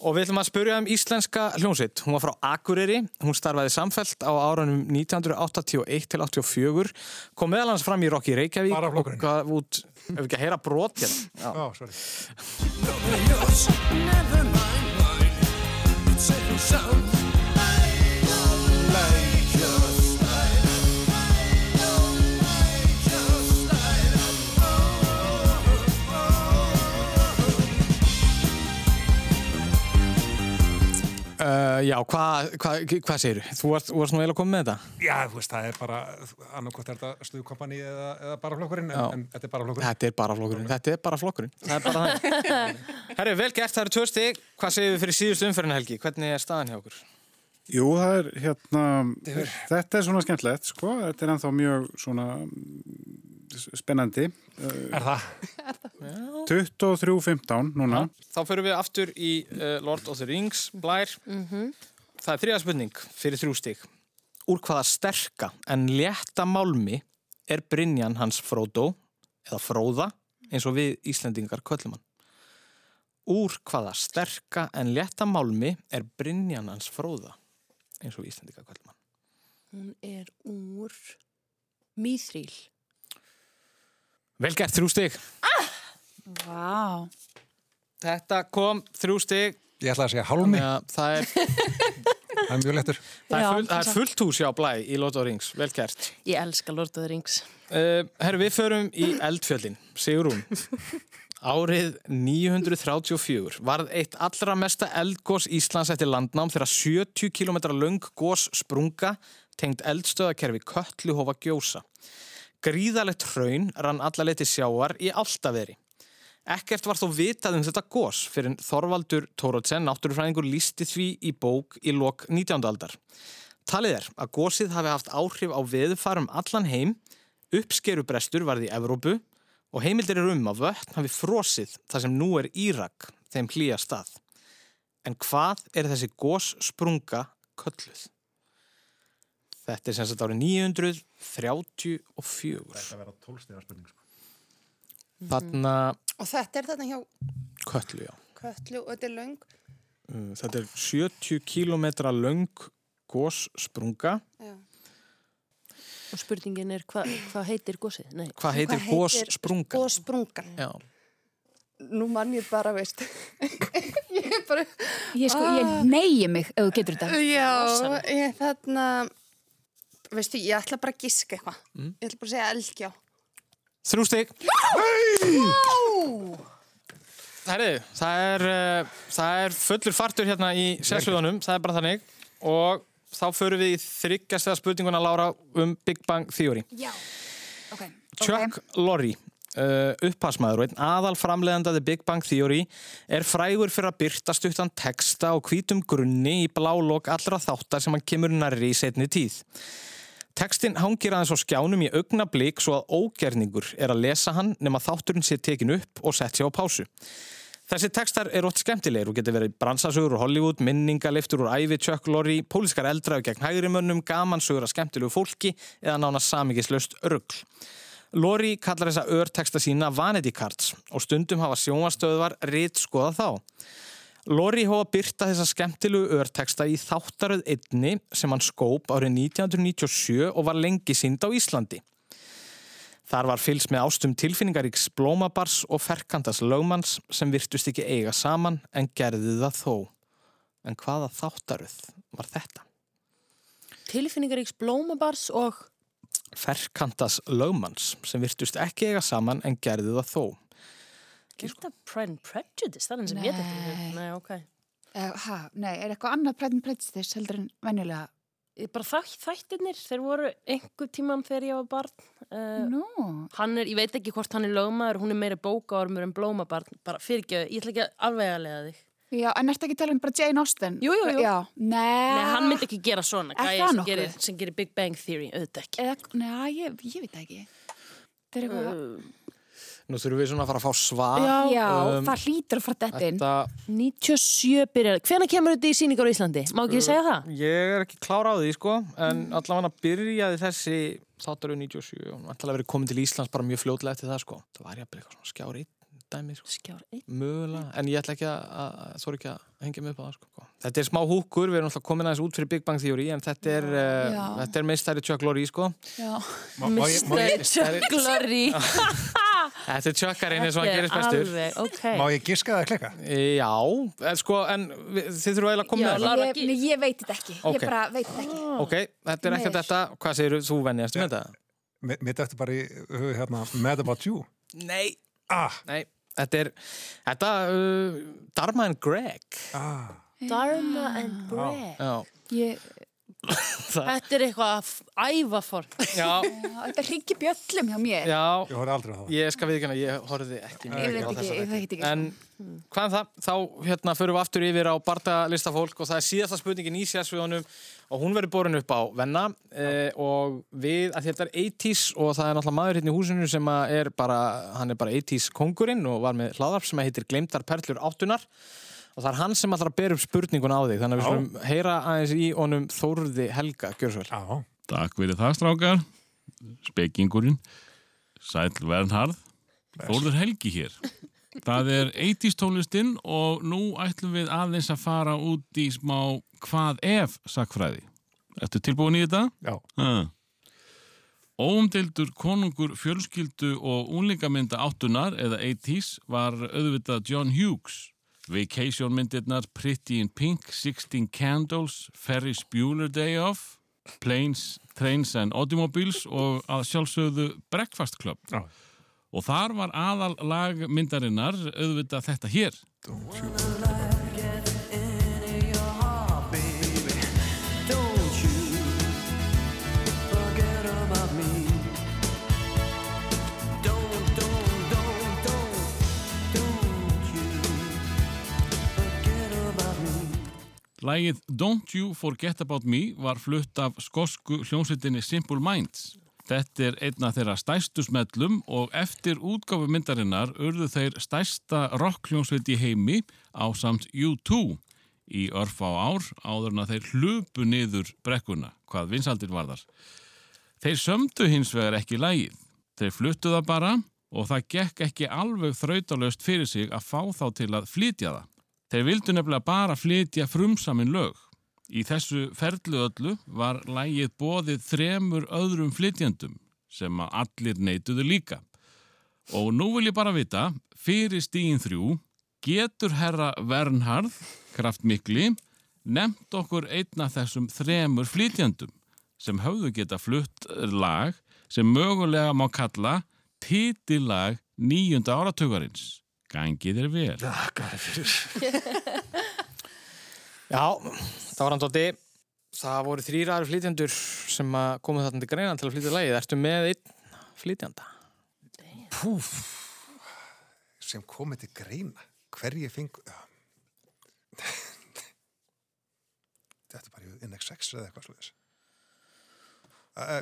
og við ætlum að spyrja um íslenska hljónsitt. Hún var frá Akureyri, hún starfaði samfellt á árunum 1981 til 84, kom meðal hans fram í Rocky Reykjavík Bara og gaf út, ef við ekki að heyra brot hérna. Já. Já, sorry. Uh, já, hvað hva, hva segir þú? Þú varst, varst nú eiginlega komið með þetta? Já, þú veist, það er bara annarkot er þetta stuðkompani eða, eða bara flokkurinn, en, en þetta er bara flokkurinn. Þetta er bara flokkurinn, þetta er bara flokkurinn Það er bara það <laughs> Herri, vel gert, það eru tvö stig Hvað segir við fyrir síðustu umferðin Helgi? Hvernig er staðan hjá okkur? Jú, það er hérna, þetta er svona skemmtilegt, sko, þetta er ennþá mjög svona spennandi. Er það? <laughs> 23.15 núna. Þá förum við aftur í uh, Lord of the Rings, Blær Það er þriða spurning fyrir þrjú stig Úr hvaða sterka en létta málmi er Brynjan hans Frodo eða Fróða eins og við Íslendingar köllum hann Úr hvaða sterka en létta málmi er Brynjan hans Fróða eins og við Íslendingar köllum hann Hún er úr Mýþríl. Vel gert þrjú stig. Vá. Þetta kom þrjú stig. Ég ætla að segja hálmi. Það er, <laughs> Það er mjög lettur. það er, full, það er fullt hús hjá Blæ í Lotto Rings. Vel gert. Ég elska Lord of the Rings. Uh, herru, við förum í eldfjöldin, Sigrún. Árið 934 varð eitt allra mesta eldgós Íslands eftir landnám þegar 70 km löng gós sprunga tengd eldstöðakerfi Kötluhofa gjósa. Gríðalegt hraun rann alla leiti sjáar í Altaveri. Ekkert var þó vitað um þetta gós fyrir Þorvaldur Tórótsen, náttúrufræðingur, lísti því í bók í lok 19. aldar. Talið er að gósið hafi haft áhrif á veðufarum allan heim, uppskerubrestur varði í Evrópu og heimildir eru um að vötn hafi frosið þar sem nú er Írak þeim hlýja stað. En hvað er þessi gós sprunga kölluð? Þetta er sem sagt árið 934. Þetta verða tólstega spurning. Sko. Þarna Og þetta er þarna hjá köllu, já. Kötlu og þetta er löng. Uh, Þetta er 70 km löng gós sprunga. Já. Og spurningin er hvað hva heitir gósið? Nei. Hvað heitir gós sprunga? Góssprungan. Já. Nú mann ég bara, veist. <laughs> ég er bara... Ég sko, ég neyji mig ef þú getur þetta. Já, ég þarna... Veistu, ég ætla bara að giska eitthvað. Mm. Ég ætla bara að segja elgjá. Þrjú stig. Herri, það er, uh, það er fullur fartur hérna í sessviðunum, það er bara þannig. Og þá förum við í þryggjastega spurninguna, Lára, um Big Bang Theory. Já. Ok. Chuck Lorre, uh, upphásmaður og einn aðal framleiðandaði Big Bang Theory er frægur fyrir að byrta stuttan texta og hvítum grunni í blálok allra þáttar sem hann kemur nærri í setni tíð. Tekstin hangir aðeins á skjánum í augnablík svo að ógerningur er að lesa hann nema þátturinn sé tekin upp og sett sér á pásu. Þessi tekstar er ótt skemmtilegir og getur verið bransasugur úr Hollywood, minningaliftur úr ævi Lorre, pólískar eldraðu gegn hægrimönnum, gamansögur að skemmtilegu fólki eða nána samingislaust örgl. Lorre kallar þessa örteksta sína Vanity Cards og stundum hafa sjónvastöðvar rít skoða þá. Lorre hófa byrta þessa skemmtilegu örteksta í þáttaröð einni sem hann skóp árið 1997 og var lengi sínd á Íslandi. Þar var fylgst með ástum tilfinningaríks blómabars og ferkantas lögmanns sem virtust ekki eiga saman en gerði það þó. En hvaða þáttaröð var þetta? Tilfinningaríks blómabars og Ferkantas lögmanns sem virtust ekki eiga saman en gerði það þó. Er þetta Pride and Prejudice? Það er enn sem ég þetta. Nei, ok. Uh, ha, nei, er eitthvað annað Pride and Prejudice heldur en venjulega? Bara þæ, þættirnir, þeir voru einhver tíman þegar ég var barn. Uh, Nú. Hann er, ég veit ekki hvort hann er lögmaður, hún er meira bókaormur en blómabarn. Bara fyrir ekki, ég ætla ekki að alveg að leiða þig. Já, en ertu ekki að tala um bara Jane Austen? Jú, jú, jú. Nei. Nei, hann myndi ekki gera svona. Er það sem nokkuð? gerir, sem gerir Big Bang Theory, auðvitað ekki. Eða, nei, ég, ég veit ekki. Það er eitthvað... Nú þurfum við svona að fara að fá svar. Já, Já, Um, það hlýtur að fara þetta inn. Þetta, 97 byrjar. Hvenær kemur þetta í síningar á Íslandi? Má ekki segja það? ég er ekki klára á því, sko, en allavega byrjaði þessi þáttaröð 97 og allavega verið komin til Íslands bara mjög fljótlega eftir það, sko. Það var ég að byrja eitthvað svona skjár einn dæmi, sko. Skjár einn? Mögulega, en ég ætla ekki að, þú ekki að hengja mig upp á það, sko. Þetta er smá húkur, við erum alltaf komin aðeins út fyrir Big Bang Theory, en þetta er, uh, Já. þetta er meistæri Chuck Lorre, sko. Já. Má- <laughs> Þetta er Chuckarinn eins og hann er gerist bestur. alveg, ok. Má ég giska það að klika? Já, en sko, en við- þið þurfum að koma Já, með það. Lára, Ég, nei, ég veit þetta ekki. Ok. Ég bara veit þetta ekki. Ok, þetta er ekkert þetta. Hvað segir þú, venjast um þetta? Mitt eftir bara í hug hérna Mad About You. Nei. Ah, Nei, þetta er, þetta, uh, Dharma and Greg. ah. Dharma and Bread. Já. Ég, <laughs> Þetta er eitthvað ævaform. Já, já, <laughs> þetta ringi bjöllum hjá mér. já, Ég horfði aldrei á það. ég skal við ekki hana, ég horfði ekki Ég veit ekki, ég veit ekki. En hvað um það, þá hérna förum við aftur yfir á barndalista fólk og það er síðasta spurningin í sérsviðunum og hún verður borin upp á venna eh, og við, að þetta er 80s og það er náttúrulega maður hérna í húsinu sem að er bara, hann er bara 80s kongurinn og var með hlaðarp sem heitir Gleimtar Perlur áttunar og það er hann sem allra ber upp spurningun á þig þannig að við skulum heyra aðeins í honum Þórði Helga, gjör svo vel. Já, Takk fyrir það strákar, spekingurinn, Sæll Vernharð, Þórður Helgi hér. Það er 80s tónlistinn og nú ætlum við aðeins að fara út í smá hvað ef sakfræði. Ertu tilbúin í þetta? Já. Ha. Óumdeildur konungur fjölskyldu og úlingamynda áttunar eða 80s var auðvitað John Hughes. Vacation myndirnar Pretty in Pink, 16 Candles, Ferris Bueller Day Off, Planes, Trains and Automobiles og að sjálfsögðu Breakfast Club. Já. Og þar var aðal lag myndarinnar auðvitað þetta hér. Lægið Don't You Forget About Me var flutt af skosku hljómsveitinni Simple Minds. Þetta er einna þeirra stærstu smellum og eftir útgáfu myndarinnar urðu þeir stærsta rockhljómsveit í heimi á samt U2 í örf á ár áður en að þeir hlupu niður brekkuna, hvað vinsaldir varðar. Þeir sömdu hins vegar ekki lægið. Þeir fluttu það bara og það gekk ekki alveg þrautalöst fyrir sig að fá þá til að flytja það. Þeir vildu nefnilega bara flytja frumsamin lög. Í þessu ferlu öllu var lægið bóðið þremur öðrum flytjandum sem að allir neituðu líka. Og nú vil ég bara vita, fyrir stígin þrjú, getur herra Vernharð, kraftmikli, nefnt okkur einna þessum þremur flytjandum sem höfðu geta flutt lag sem mögulega má kalla titillag nýjunda áratugarins. Gangið er vel. <laughs> Þakkar fyrir. <laughs> Já, það var hann tótti. Það voru þrýra aðri flytjandur sem að komu þarna til greina til að flytja lagið. Ertu með einn flytjanda? Púf. Sem komið til greina. Hverji feng... Þetta er bara NX6 eða eitthvað sluðis.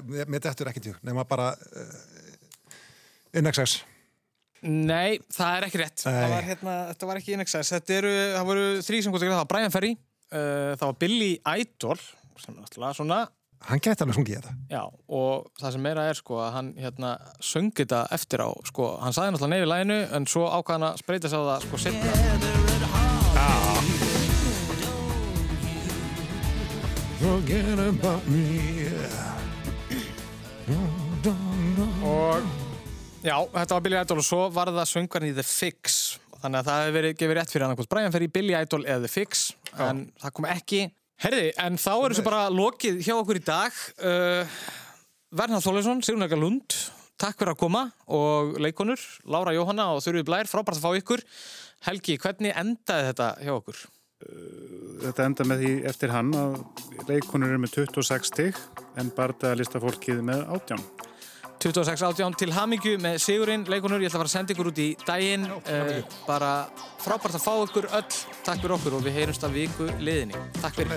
Mér dettur ekki til, nema bara uh, NX6. Nei, það er ekki rétt. Var, hérna, þetta var ekki eru, það voru þrý sem komið til greina. Það var Brian Ferry, uh, það var Billy Idol, sem er náttúrulega svona Hann gæti alveg sungið þetta. Já, og það sem meira er sko að hann hérna söngi þetta eftir á sko, hann sagði náttúrulega neyfi læginu en svo ákvað hann að spreita sig á það sko setna Forget about me og já, þetta var Billy Idol og svo var það söngarinn í The Fix. Þannig að það hefði verið gefið rétt fyrir hann hvort. Brian fer í Billy Idol eða The Fix en það kom ekki. Herði, en þá er þessu bara lokið hjá okkur í dag. Uh, Vernhard Þóleisson, Sigrun Eka Lund takk fyrir að koma. Og leikonur Lára Jóhanna og Þurfið Blær, frábært að fá ykkur. Helgi, hvernig endaði þetta hjá okkur? Þetta enda með því eftir hann að leikonur eru með 26 stig en bardaða lista fólkið með 18. 26 átján til hamingju með Sigurinn leikonur, ég ætla að fara að senda ykkur út í daginn. Uh, bara frábært að fá ykkur öll. Takk fyrir okkur og við heyrumst að viku liðinni. Takk fyrir